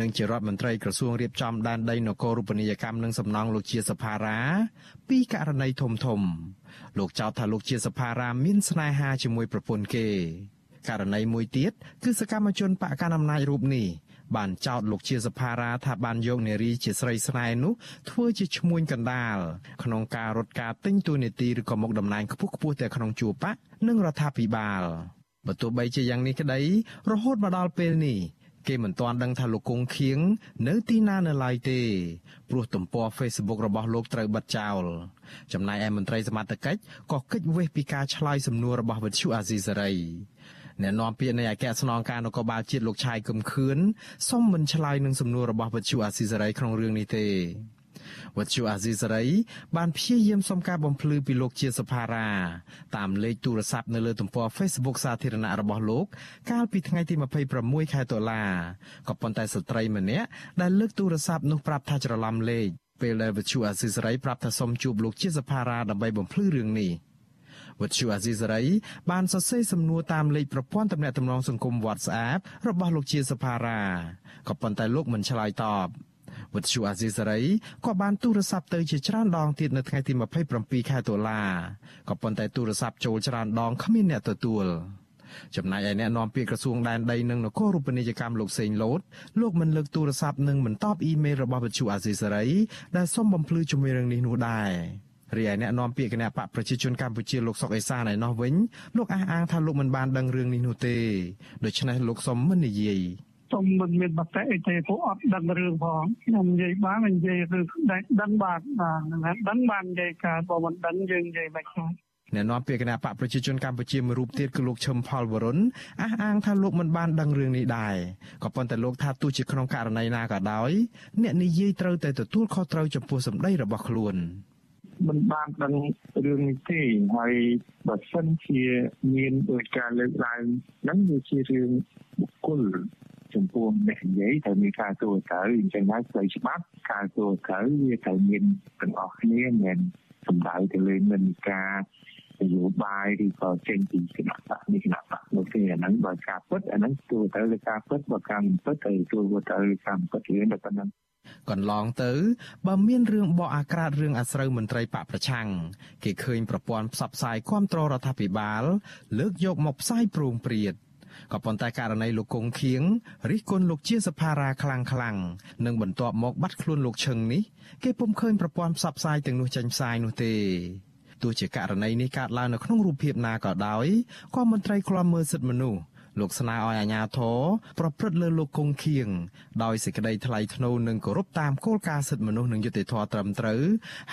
និងជារដ្ឋមន្ត្រីក្រសួងរៀបចំដែនដីនគររូបនីយកម្មនិងសំណង់លោកជាសភារា ពីករណីធំធំ លោកចោទថាលោកជាសភារាមានស្នេហាជាមួយប្រពន្ធគេ ករណីមួយទៀតគឺសកម្មជនបកកណ្ដាលអំណាចរូបនេះបានចោទលោកជាសភារាថាបានយកនារីជាស្រីស្នេហ៍នោះធ្វើជាឈ្មួញកណ្ដាលក្នុងការរត់ការទិញតួនាទីឬក៏មុខតំណែងខ្ពស់ខ្ពស់តែក្នុងជួរបកនិងរដ្ឋាភិបាលបើទោះបីជាយ៉ាងនេះក្តីរហូតមកដល់ពេលនេះគេមិនទាន់ដឹងថាលោកគង់ខៀងនៅទីណានៅឡើយទេព្រោះទំព័រ Facebook របស់លោកត្រូវបិទចោលចំណែកឯមន្ត្រីសមត្ថកិច្ចក៏កិច្ចវេះពីការឆ្លើយសំណួររបស់វិទ្យុអាស៊ីសេរី អ្នកនាំពាក្យនៃអគ្គស្នងការនគរបាលជាតិលោកឆាយកឹមខឿនសូមមិនឆ្លើយនឹងសំណួររបស់វិទ្យុអាស៊ីសេរីក្នុងរឿងនេះទេវត្តជូអាស៊ីសេរីបានព្យាយាមសុំការបំភ្លឺពីលោកជាសភារាតាមលេខទូរស័ព្ទនៅលើទំព័រ Facebook សាធារណៈរបស់លោក កាលពីថ្ងៃទី26ខែតុលាក៏ប៉ុន្តែស្ត្រីម្នាក់ដែលលើកទូរស័ព្ទនោះប្រាប់ថាច្រឡំលេខពេលដែលវត្តជូអាស៊ីសេរីប្រាប់ថាសូមជួបលោកជាសភារាដើម្បីបំភ្លឺរឿងនេះ។ វិទ្យុអាស៊ីសេរីបានសរសេរសំណួរតាមលេខប្រព័ន្ធទំនាក់ទំនងសង្គម WhatsApp របស់លោកជាសភារាក៏ប៉ុន្តែលោកមិនឆ្លើយតបវិទ្យុអាស៊ីសេរីក៏បានទូរស័ព្ទទៅជាច្រើនដងទៀតនៅថ្ងៃទី27ខែតុលាក៏ប៉ុន្តែទូរស័ព្ទចូលច្រើនដងគ្មានអ្នកទទួលចំណែកឯអ្នកនាំពាក្យក្រសួងដែនដីនិងនគររូបនីយកម្មលោកសេងលូតលោកមិនលើកទូរស័ព្ទនិងមិនតបអ៊ីមែលរបស់វិទ្យុអាស៊ីសេរីដែលសូមបំភ្លឺជំរឿនរឿងនេះនោះដែរ រីឯអ្នកនាំពាក្យគណៈបកប្រជាជនកម្ពុជាលោកសុកអេសានឯណោះវិញលោកអះអាងថាលោកមិនបានដឹងរឿងនេះនោះទេដូច្នេះលោកសុំមិននិយាយខ្ញុំមិនមានបតិអីទេព្រោះអត់ដឹងរឿងផងខ្ញុំនិយាយបាននិយាយរឿងដែលដឹងបានបាទហ្នឹងដឹងបាននិយាយការបើមិនដឹងយើងនិយាយមិនខ្លាំងអ្នកនាំពាក្យគណៈបកប្រជាជនកម្ពុជាមួយរូបទៀតគឺលោកឈឹមផលវរុនអះអាងថាលោកមិនបានដឹងរឿងនេះដែរក៏ប៉ុន្តែលោកថាទោះជាក្នុងករណីណាក៏ដោយអ្នកនិយាយត្រូវតែទទួលខុសត្រូវចំពោះសម្ដីរបស់ខ្លួន។ មិនបានដឹងរឿងនេះទេហើយបើសិនជាមានដោយការលើកឡើងហ្នឹងវាជារឿងបុគ្គលចំពោះអ្នកនិយាយត្រូវមានការទូទៅអញ្ចឹងហើយផ្លូវច្បាប់ការទូទៅវាត្រូវមានទាំងអស់គ្នាមិនសំដៅទៅលើនិន្នាការនយោបាយឬក៏ចេញពីគណៈបកនេះគណៈបកនោះទេអាហ្នឹងបើការពិតអាហ្នឹងទូទៅលើការពិតបើការមិនពិតទៅទូទៅលើការមិនពិតរឿងតែប៉ុណ្ណឹង កន្លងទៅបើមានរឿងបកអាក្រាតរឿងអាស្រូវមន្ត្រីបកប្រឆាំងគេឃើញប្រព័ន្ធផ្សព្វផ្សាយគ្រប់គ្រងរដ្ឋាភិបាល លើកយកមកផ្សាយប្រងព្រាតក៏ប៉ុន្តែករណីលោកគង់ខៀងរិះគន់លោកជាសភារាខ្លាំងខ្លាំងនិងបន្ទាប់មកបាត់ខ្លួនលោកឈឹងនេះគេពុំឃើញប្រព័ន្ធផ្សព្វផ្សាយទាំងនោះចេញផ្សាយនោះទេទោះជាករណីនេះកើតឡើងនៅក្នុងរូបភាពណាក៏ដោយក៏មន្ត្រីឃ្លាំមើលសិទ្ធិមនុស្ស លោកស្នើឲ្យអាជ្ញាធរប្រព្រឹត្តលើលោកគង់ខៀងដោយសេចក្តីថ្លៃថ្នូរនិងគោរពតាមគោលការណ៍សិទ្ធិមនុស្សនិងយុត្តិធម៌ត្រឹមត្រូវ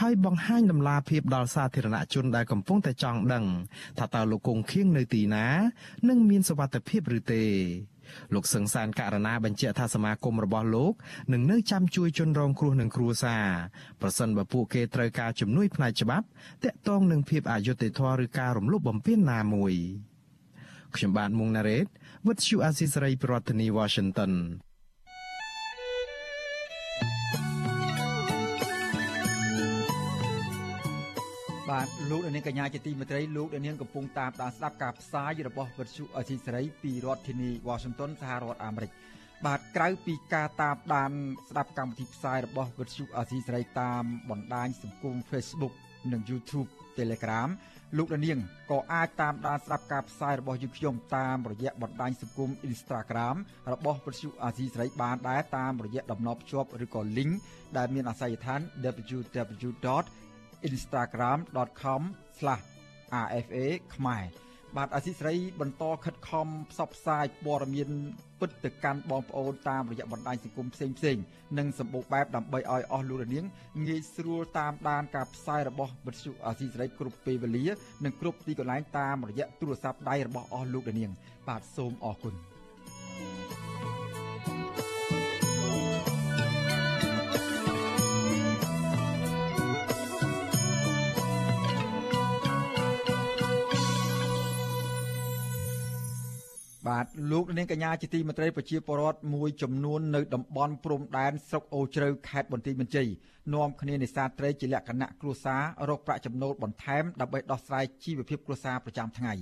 ហើយបង្ហាញដំណាភាពដល់សាធារណជនដែលកំពុងតែចង់ដឹង ថាតើលោកគង់ខៀងនៅទីណា និងមានសុវត្ថិភាពឬទេលោកសឹងសានករណីបញ្ជាក់ថាសមាគមរបស់លោកនឹងនៅចាំជួយជនរងគ្រោះនឹងគ្រួសារប្រសិនបើពួកគេត្រូវការជំនួយផ្នែកច្បាប់តាក់ទងនឹងភាពអយុត្តិធម៌ឬការរំលោភបំពានណាមួយ។ ខ្ញុំបាទមុងណារ៉េត With you Asisari ប្រធានាធិបតី Washington បាទលោកនាងកញ្ញាជាទីមេត្រីលោកនាងកំពុងតាមដានស្ដាប់ការផ្សាយរបស់វិទ្យុអសីសេរីពីរដ្ឋធានី Washington សហរដ្ឋអាមេរិកបាទក្រៅពីការតាមដានស្ដាប់កម្មវិធីផ្សាយរបស់វិទ្យុអសីសេរីតាមបណ្ដាញសង្គម Facebook និង YouTube Telegram លោកនាងក៏អាចតាមដានស្ដាប់ការផ្សាយរបស់យើងខ្ញុំតាមរយៈបណ្ដាញសង្គម Instagram របស់វិទ្យុអាស៊ីសេរីបានដែរតាមរយៈតំណភ្ជាប់ឬក៏ link ដែលមានអាសយដ្ឋាន www.instagram.com/rfa ខ្មែរ បាទអាស៊ីសេរីបន្តខិតខំផ្សព្វផ្សាយព័ត៌មានពិតទៅកាន់បងប្អូនតាមរយៈបណ្ដាញសង្គមផ្សេងផ្សេងនិងសម្បូរបែបដើម្បីឲ្យអស់លោកនាងងាយស្រួលតាមដានការផ្សាយរបស់វិទ្យុអាស៊ីសេរីគ្រប់ពេលវេលានិងគ្រប់ទីកន្លែងតាមរយៈទូរស័ព្ទដៃរបស់អស់លោកនាង បាទសូមអរគុណប បាទលោកនាងកញ្ញាជាទីមេត្រីប្រជាពលរដ្ឋមួយចំនួននៅតំបន់ព្រំដែនស្រុកអូជ្រៅខេត្តបន្ទាយមានជ័យនាំគ្នានេសាទត្រីជាលក្ខណៈគ្រួសាររកប្រាក់ចំណូលបន្ថែមដើម្បីដោះស្រាយជីវភាពគ្រួសារប្រចាំថ្ងៃ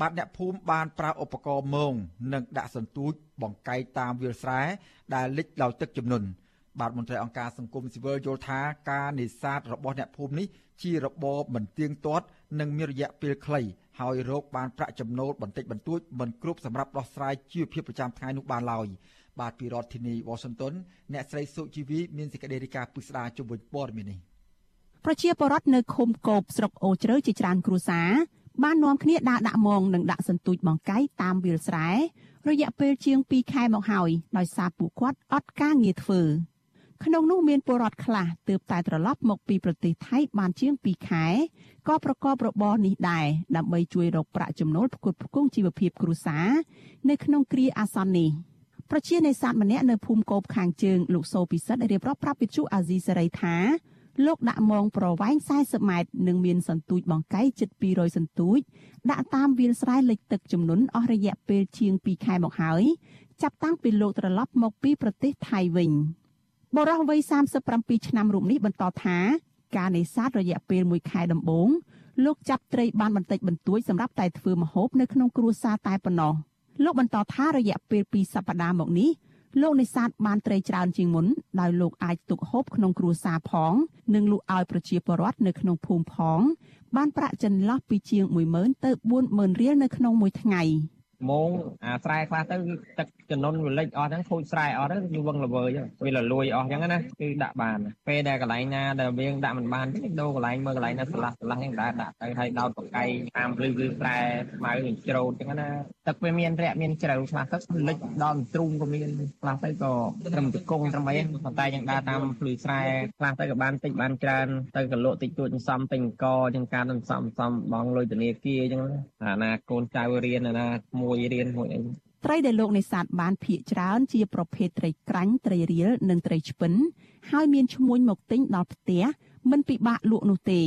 បាទអ្នកភូមិបានប្រើឧបករណ៍មងនិងដាក់សន្ទូចបង្កាយតាមវាលស្រែដែលលិចដោយទឹកជំនន់បាទមន្ត្រីអង្គការសង្គមស៊ីវិលយល់ថាការនេសាទរបស់អ្នកភូមិនេះជារបបមិនទៀងទាត់និងមានរយៈពេលខ្លី ហើយរកបានប្រាក់ចំណូលបន្តិចបន្តួចមិនគ្រប់សម្រាប់ដោះស្រាយជីវភាពប្រចាំថ្ងៃនោះបានឡើយបាទពីរដ្ឋធានី Washington អ្នកស្រីសុជីវីមានសេចក្តីរាយការណ៍ពិស្ដារជុំវិញព័ត៌មាននេះប្រជាពលរដ្ឋនៅឃុំកោបស្រុកអូជ្រៅជាច្រើនគ្រួសារបាននាំគ្នាដើរដាក់មងនិងដាក់សន្ទូចបង្កាយតាមវាលស្រែរយៈពេលជាង2ខែមកហើយដោយសារពួកគាត់អត់ការងារធ្វើក្នុងនោះមានពលរដ្ឋខ្លះទើបតែត្រឡប់មកពីប្រទេសថៃបានជាង2ខែ ក៏ប្រកបរបរនេះដែរដើម្បីជួយរកប្រាក់ចំណូលផ្គត់ផ្គង់ជីវភាពគ្រួសារនៅក្នុងគ្រាអាសន្ននេះប្រជានេសាទម្នាក់នៅភូមិកោបខាងជើងលោកសូពិសិដ្ឋរៀបរាប់ប្រាប់វិទ្យុអាស៊ីសេរីថាលោកដាក់មងប្រវែង40ម៉ែត្រនិងមានសន្ទូចបង្កាយជិត200សន្ទូចដាក់តាមវាលស្រែលិចទឹកចំនួនអស់រយៈពេលជាង2ខែមកហើយចាប់តាំងពីលោកត្រឡប់មកពីប្រទេសថៃវិញបរិះវ័យ37ឆ្នាំរូបនេះបន្តថា ការនេសាទរយៈពេល1ខែដំបូងលោកចាប់ត្រីបានបន្តិចបន្តួចសម្រាប់តែធ្វើម្ហូបនៅក្នុងគ្រួសារតែប៉ុណ្ណោះលោកបន្តថារយៈពេល2សប្តាហ៍មកនេះលោកនេសាទបានត្រីច្រើនជាងមុនដោយលោកអាចទុកហូបក្នុងគ្រួសារផង និងលក់ឲ្យប្រជាពលរដ្ឋនៅក្នុងភូមិផង បានប្រាក់ចន្លោះពីជាង10000ទៅ40000រៀលនៅក្នុងមួយថ្ងៃ។ ម៉ោងអាស្រែខ្លះទៅទឹកចំនួនវាលិចអស់ហ្នឹងខូចស្រែអស់ទៅគឺវឹងល្វើយវាលលួយអស់អញ្ចឹងណាគឺដាក់បានពេលដែលកន្លែងណាដែលវាដាក់មិនបានទេដូរកន្លែងមើលកន្លែងណាឆ្លាស់ឆ្លាស់អញ្ចឹងដែរដាក់ទៅឲ្យដោតបកៃតាមលឺលឺស្រែស្មៅនឹងច្រូតអញ្ចឹងណាទឹកវាមានរយៈមានជ្រៅខ្លះទឹកលិចដល់ទ្រូងក៏មានខ្លះទៅក៏ត្រឹមជង្គង់ត្រឹមអីប៉ុន្តែយ៉ាងដើរតាមភ្លឺស្រែខ្លះទៅក៏បានតិចបានច្រើនទៅក៏លក់តិចតួចសំពេញកអញ្ចឹងការនឹងសំសំបងលុយធនាគារអញ្ចឹងអាណាកូនចៅរៀនអាណាមួយរៀនមួយអីត្រីដែលលោកនេសាទបានភៀកច្រើនជាប្រភេទត្រីក្រាញ់ត្រីរៀលនិងត្រីឆ្ពិនហើយមានឈ្មួញមកទិញដល់ផ្ទះមិនពិបាកលក់នោះទេ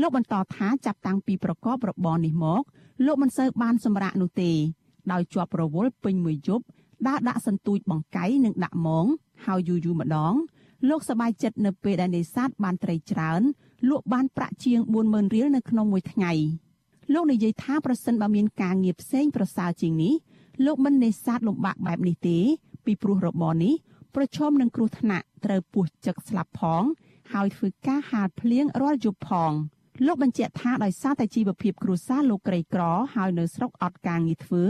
លោកបន្តថាចាប់តាំងពីប្រកបរបរនេះមកលោកមិនសូវបានសម្រាកនោះទេដោយជាប់រវល់ពេញមួយយប់ដើរដាក់សន្ទូចបង្កាយនិងដាក់មងហើយយូរយូរម្ដង លោកសប្បាយចិត្តនៅពេលដែលនេសាទបានត្រីច្រើនលក់បានប្រាក់ជាង40000រៀលនៅក្នុងមួយថ្ងៃ លោកនិយាយថាប្រសិនបើមានការងារផ្សេងប្រសើរជាងនេះលោកមិននេសាទលំបាកបែបនេះទេ ពីព្រោះរបរនេះប្រឈមនឹងគ្រោះថ្នាក់ត្រូវពោះចឹកស្លាប់ផង ហើយធ្វើការហាលភ្លៀងរាល់យប់ផងលោកបញ្ជាក់ថាដោយសារតែជីវភាពគ្រួសារលោកក្រីក្រហើយនៅស្រុកអត់ការងារធ្វើ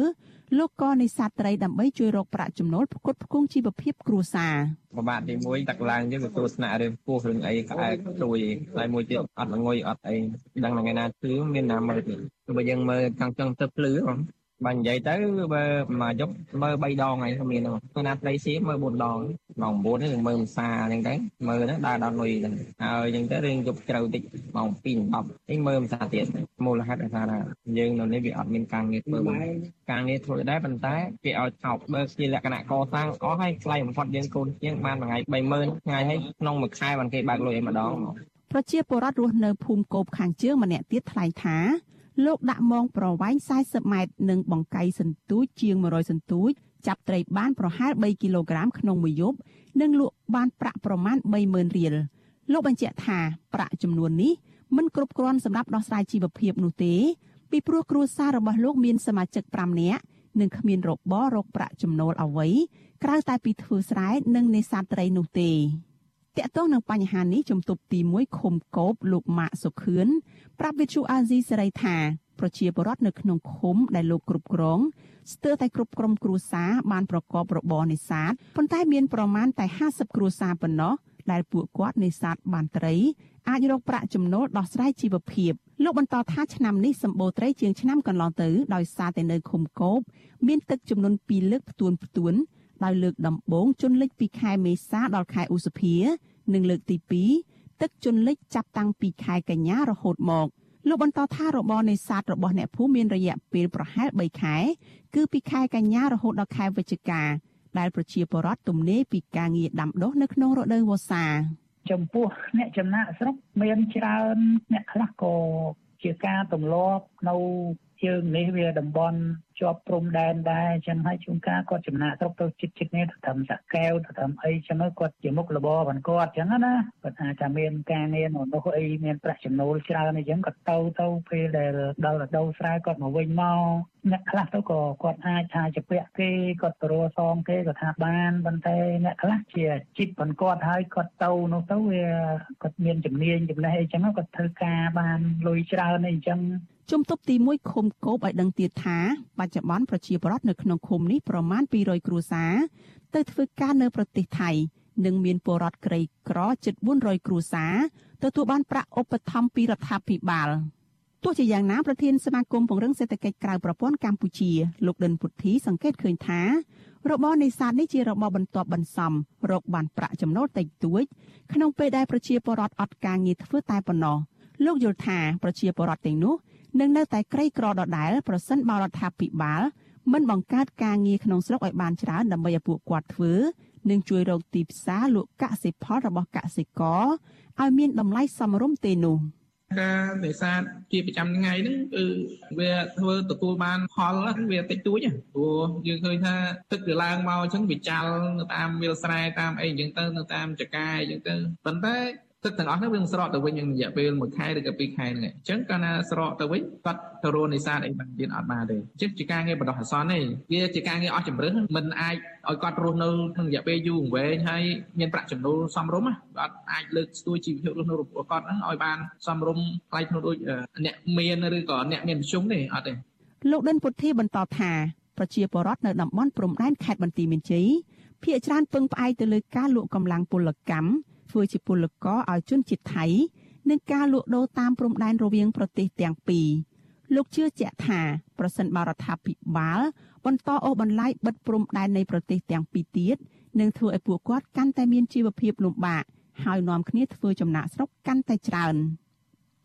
លោកក៏នេសាទត្រីដើម្បីជួយរកប្រាក់ចំណូលផ្គត់ផ្គង់ជីវភាពគ្រួសារពិបាកទី1ទឹកឡើងយើងទទួលស្នាក់រឿងពោះរឿងអីក្អែកទួយហើយមួយទៀតអត់ល្ងុយអត់អីដឹងថ្ងៃណាគឺមានណាមើលទេបើយើងមើលខាងចុងទឹកភ្លឺហ៎ បើនិយាយទៅបើមួយយប់មើល3ដងហើយមានហ្នឹងពេលណាត្រីសៀមើល4ដងម៉ោង9ហ្នឹងមើលភាសាអញ្ចឹងទៅមើលហ្នឹងដើរដល់លុយហ្នឹងហើយអញ្ចឹងទៅរឿងយប់ជ្រៅតិចម៉ោង2 10នេះមើលភាសាទៀតមូលហេតុថាយើងនៅនេះវាអត់មានការងារធ្វើការងារធ្វើដែរប៉ុន្តែគេឲ្យថោកបើជាលក្ខណៈកសាងអស់ហើយថ្លៃបំផុតយើងកូនជាងបានមួយថ្ងៃ30000ថ្ងៃហើយក្នុងមួយខែបានគេបើកលុយឲ្យម្ដងប្រជាពលរដ្ឋរស់នៅភូមិកោបខាងជើងម្នាក់ទៀតថ្លែងថា លោកដាក់មងប្រវែង40ម៉ែត្រនិងបង្កៃសន្ទូចជាង100សន្ទូចចាប់ត្រីបានប្រហែល3គីឡូក្រាមក្នុងមួយយប់និងលក់បានប្រាក់ប្រមាណ30000រៀលលោកបញ្ជាក់ថាប្រាក់ចំនួននេះមិនគ្រប់គ្រាន់សម្រាប់ដោះស្រាយជីវភាពនោះទេពីព្រោះគ្រួសាររបស់លោកមានសមាជិក5នាក់និងគ្មានរបររកប្រាក់ចំណូលអ្វីក្រៅតែពីធ្វើស្រែនិងនេសាទត្រីនោះទេ តកតងនឹងបញ្ហានេះជំទប់ទី1ឃុំកោបលោកម៉ាក់សុខឿនប្រាប់វិទ្យុអាស៊ីសេរីថាប្រជាពលរដ្ឋនៅក្នុងឃុំដែលលោកគ្រប់គ្រងស្ទើរតែគ្រប់ក្រុមគ្រួសារបានប្រកបរបរនេសាទប៉ុន្តែមានប្រមាណតែ50គ្រួសារប៉ុណ្ណោះដែលពួកគាត់នេសាទបានត្រីអាចរកប្រាក់ចំណូលដោះស្រាយជីវភាពលោកបន្តថាឆ្នាំនេះសម្បូរត្រីជាងឆ្នាំកន្លងទៅដោយសារតែនៅឃុំកោបមានទឹកចំនួន2លើកផ្ទួនផ្ទួន ដោយលើកដំបូងជន់លិចពីខែមេសាដល់ខែឧសភានិងលើកទី2ទឹកជន់លិចចាប់តាំងពីខែកញ្ញារហូតមកលោកបន្តថារបរនេសាទរបស់អ្នកភូមិមានរយៈពេលប្រហែល3ខែ គឺពីខែកញ្ញារហូតដល់ខែវិច្ឆិកាដែលប្រជាពលរដ្ឋទំនេរពីការងារដាំដុះនៅក្នុងរដូវវស្សាចំពោះអ្នកចំណាក់ស្រុកមានច្រើនអ្នកខ្លះក៏ជាការទម្លាប់នៅ ជើងនេះវាតំបន់ជាប់ព្រំដែនដែរអញ្ចឹងហើយជួនកាលគាត់ចំណាក់ស្រុកទៅជិតជិតនេះទៅត្រឹមសាកែវទៅត្រឹមអីចឹងគាត់ជាមុខរបររបស់គាត់អញ្ចឹងណាគាត់អាចថាមានការងារនោះអីមានប្រាក់ចំណូលច្រើនអីចឹងគាត់ទៅទៅពេលដែលដល់រដូវស្រែគាត់មកវិញមកអ្នកខ្លះទៅក៏គាត់អាចថាជាពាក់គេគាត់ទៅរកសងគេក៏ថាបានប៉ុន្តែអ្នកខ្លះជាជីពប៉ុនគាត់ហើយគាត់ទៅនោះទៅវាគាត់មានជំនាញចំណេះអីចឹងគាត់ធ្វើការបានលុយច្រើនអីចឹង ជំទប់ទី1ឃុំគោបឲ្យដឹងទៀតថាបច្ចុប្បន្នប្រជាពលរដ្ឋនៅក្នុងឃុំនេះប្រមាណ200គ្រួសារទៅធ្វើការនៅប្រទេសថៃនិងមានពលរដ្ឋក្រីក្រជិត400គ្រួសារទទួលបានប្រាក់ឧបត្ថម្ភពីរដ្ឋាភិបាល។ទោះជាយ៉ាងណាប្រធានសមាគមពង្រឹងសេដ្ឋកិច្ចក្រៅប្រព័ន្ធកម្ពុជាលោកដិនពុទ្ធីសង្កេតឃើញថារបរនេសាទនេះជារបរបន្ទាប់បន្សំរកបានប្រាក់ចំណូលតិចតួចក្នុងពេលដែលប្រជាពលរដ្ឋអត់ការងារធ្វើតែប៉ុណ្ណោះលោកយល់ថាប្រជាពលរដ្ឋទាំងនោះ នឹងនៅតែក្រីក្រដដែល ប្រសិនបើរដ្ឋាភិបាលមិនបង្កើតការងារក្នុងស្រុកឲ្យបានច្រើនដើម្បីឲ្យពួកគាត់ធ្វើនិងជួយរកទីផ្សារលក់កសិផលរបស់កសិករឲ្យមានតម្លៃសមរម្យទេនោះ។ការនេសាទជាប្រចាំថ្ងៃហ្នឹងគឺវាធ្វើទទួលបានផលវាតិចតួចព្រោះយើងឃើញថាទឹកវាឡើងមកអញ្ចឹងវាចាល់នៅតាមវាលស្រែតាមអីអញ្ចឹងទៅនៅតាមចកាយអញ្ចឹងទៅប៉ុន្តែ ទឹកទាំងអស់នោះវានឹងស្រកទៅវិញក្នុងរយៈពេល1ខែឬក៏2ខែហ្នឹងអញ្ចឹងកាលណាស្រកទៅវិញគាត់ទៅរកនេសាទអីបានទៀតអត់បានទេជិះជាការងារបដោះអាសន្នទេវាជាការងារអស់ជំរឿនមិនអាចឲ្យគាត់រស់នៅក្នុងរយៈពេលយូរអង្វែងហើយមានប្រាក់ចំណូលសមរម្យគាត់អាចលើកស្ទួយជីវភាពរស់នៅរបស់គាត់ហ្នឹងឲ្យបានសមរម្យថ្លៃធ្នូដូចអ្នកមានឬក៏អ្នកមានមធ្យមទេអត់ទេលោកដិនពុទ្ធីបន្តថាប្រជាពលរដ្ឋនៅតំបន់ព្រំដែនខេត្តបន្ទាយមានជ័យភាគច្រើនពឹងផ្អែកទៅលើការលក់កម្លាំងពលកម្ម ធ្វើជាពលករឲ្យជនជាតិថៃនិងការលក់ដូរតាមព្រំដែនរវាងប្រទេសទាំងពីរលោកជឿជាក់ថាប្រសិនបរដ្ឋាភិបាល បន្តអូសបន្លាយបិទព្រំដែននៃប្រទេសទាំងពីរទៀតនឹងធ្វើឲ្យពួកគាត់កាន់តែមានជីវភាពលំបាកហើយនាំគ្នាធ្វើចំណាក់ស្រុកកាន់តែច្រើន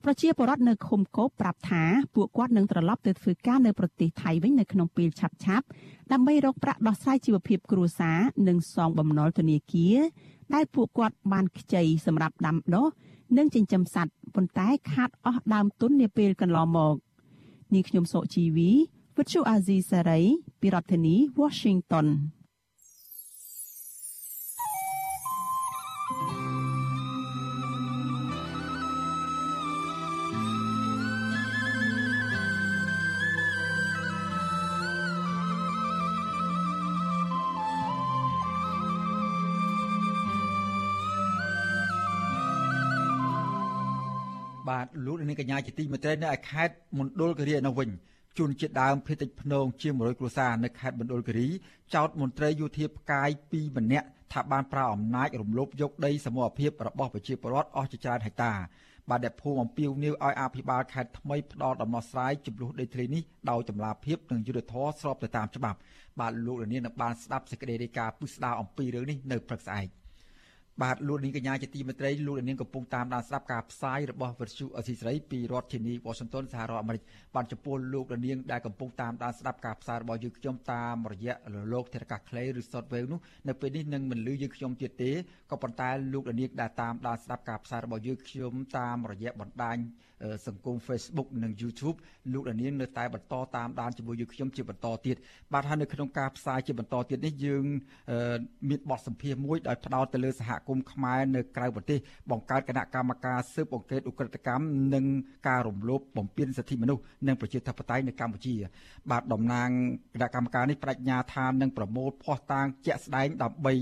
ប្រជាពលរដ្ឋនៅឃុំកោបប្រាប់ថាពួកគាត់នឹងត្រឡប់ទៅធ្វើការនៅប្រទេសថៃវិញនៅក្នុងពេលឆាប់ឆាប់ដើម្បីរកប្រាក់ដោះស្រាយជីវភាពគ្រួសារនិងសងបំណុលធនាគារ ដែលពួកគាត់បានខ្ចីសម្រាប់ដាំដុះនិងចិញ្ចឹមសត្វប៉ុន្តែខាតអស់ដើមទុននាពេលកន្លងមកនេះខ្ញុំសុជីវីវិទ្យុអាស៊ីសេរីពីរដ្ឋធានី Washington បាទលោកនាងកញ្ញាជាទីមេត្រីនៅឯខេត្តមណ្ឌលគិរីនៅវិញជនជាតិដើមភេតិចភ្នងជាង100គ្រួសារនៅខេត្តមណ្ឌលគិរីចោតមន្ត្រីយោធាផ្កាយ2ម្នាក់ថាបានប្រើអំណាចរំលោភយកដីសមរភាពរបស់ប្រជាពលរដ្ឋអស់ជាច្រើនហិកតាបាទដែលភូមិអំពីវនីវឲ្យអភិបាលខេត្តថ្មីផ្ដល់ដំណោះស្រាយចំនួនដីធ្លីនេះដោយចម្លាភាពនិងយុទ្ធធរស្របទៅតាមច្បាប់បាទលោករនាងនឹងបានស្ដាប់សេចក្តីរាយការណ៍ពុស្ដាអំពីរឿងនេះនៅព្រឹកស្អែក។ បាទលោកនាងកញ្ញាជាទីមេត្រីលោកនាងកំពុងតាមដានស្ដាប់ការផ្សាយរបស់វិទ្យុអសីស្រីពីរដ្ឋធានី Washington សហរដ្ឋអាមេរិកបាទចំពោះលោកនាងដែលកំពុងតាមដានស្ដាប់ការផ្សាយរបស់យើងខ្ញុំតាមរយៈរលកធាតុអាកាសខ្លីឬ Shortwave នោះនៅពេលនេះនឹងមិនលឺយើងខ្ញុំទៀតទេក៏ប៉ុន្តែលោកនាងដែលតាមដានស្ដាប់ការផ្សាយរបស់យើងខ្ញុំតាមរយៈបណ្ដាញសង្គម Facebook និង YouTube លោកដានៀងនៅតែបន្តតាមដានជាមួយយើងខ្ញុំជាបន្តទៀតបាទហើយនៅក្នុងការផ្សាយជាបន្តទៀតនេះយើងមានបទសម្ភាសន៍មួយដោយផ្ដោតទៅលើសហគមន៍ខ្មែរនៅក្រៅប្រទេសបង្កើតគណៈកម្មការស៊ើបអង្កេតឧក្រិដ្ឋកម្មនិងការរំលោភបំពានសិទ្ធិមនុស្សនិងប្រជាធិបតេយ្យនៅកម្ពុជា បាទតំណាងគណៈកម្មការនេះបញ្ញាថានឹងប្រមូលភស្តុតាងជាក់ស្ដែងដើម្បី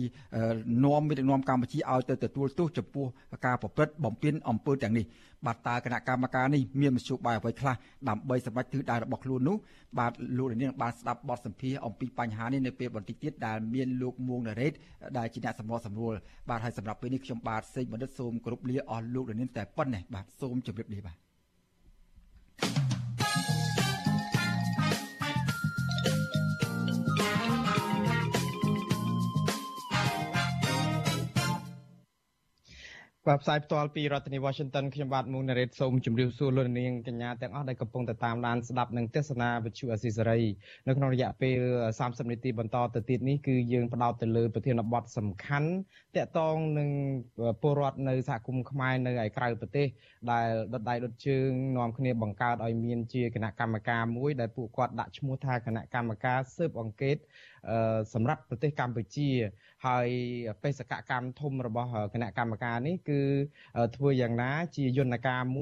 នាំមេដឹកនាំកម្ពុជាឲ្យទៅទទួលទោសចំពោះការប្រព្រឹត្តបំពានអំពើទាំងនេះ បាទតើគណៈកម្មការនេះមានមធ្យោបាយអ្វីខ្លះដើម្បីសម្រេចទិសដៅរបស់ខ្លួននោះបាទលោកនាងបានស្ដាប់បទសម្ភាសន៍អំពីបញ្ហានេះនៅពេលបន្តិចទៀតដែលមានលោកមួងណារ៉េតដែលជាអ្នកសម្របសម្រួលបាទហើយសម្រាប់ពេលនេះខ្ញុំបាទសេកបណ្ឌិតសូមគោរពលាអស់លោកនាងតែប៉ុណ្ណេះបាទសូមជម្រាបលាបាទ បាទផ្សាយផ្ទាល់ពីរដ្ឋធានី Washington ខ្ញុំបាទមុងណារ៉េតសូមជម្រាបសួរលោកនាងកញ្ញាទាំងអស់ដែលកំពុងតាមដានស្ដាប់និងទស្សនាវិទ្យុអស៊ីសេរីនៅក្នុងរយៈពេល30នាទីបន្តទៅទៀតនេះគឺយើងផ្ដោតទៅលើប្រធានបទសំខាន់តាក់ទងនឹងពលរដ្ឋនៅសហគមន៍ខ្មែរនៅឯក្រៅប្រទេសដែលដុតដៃដុតជើងនាំគ្នាបង្កើតឲ្យមានជាគណៈកម្មការមួយដែលពួកគាត់ដាក់ឈ្មោះថាគណៈកម្មការស៊ើបអង្កេត សម្រាប់ប្រទេសកម្ពុជា ហើយបេសកកម្មធំរបស់គណៈកម្មការនេះគឺធ្វើយ៉ាងណាជាយន្តការមួយ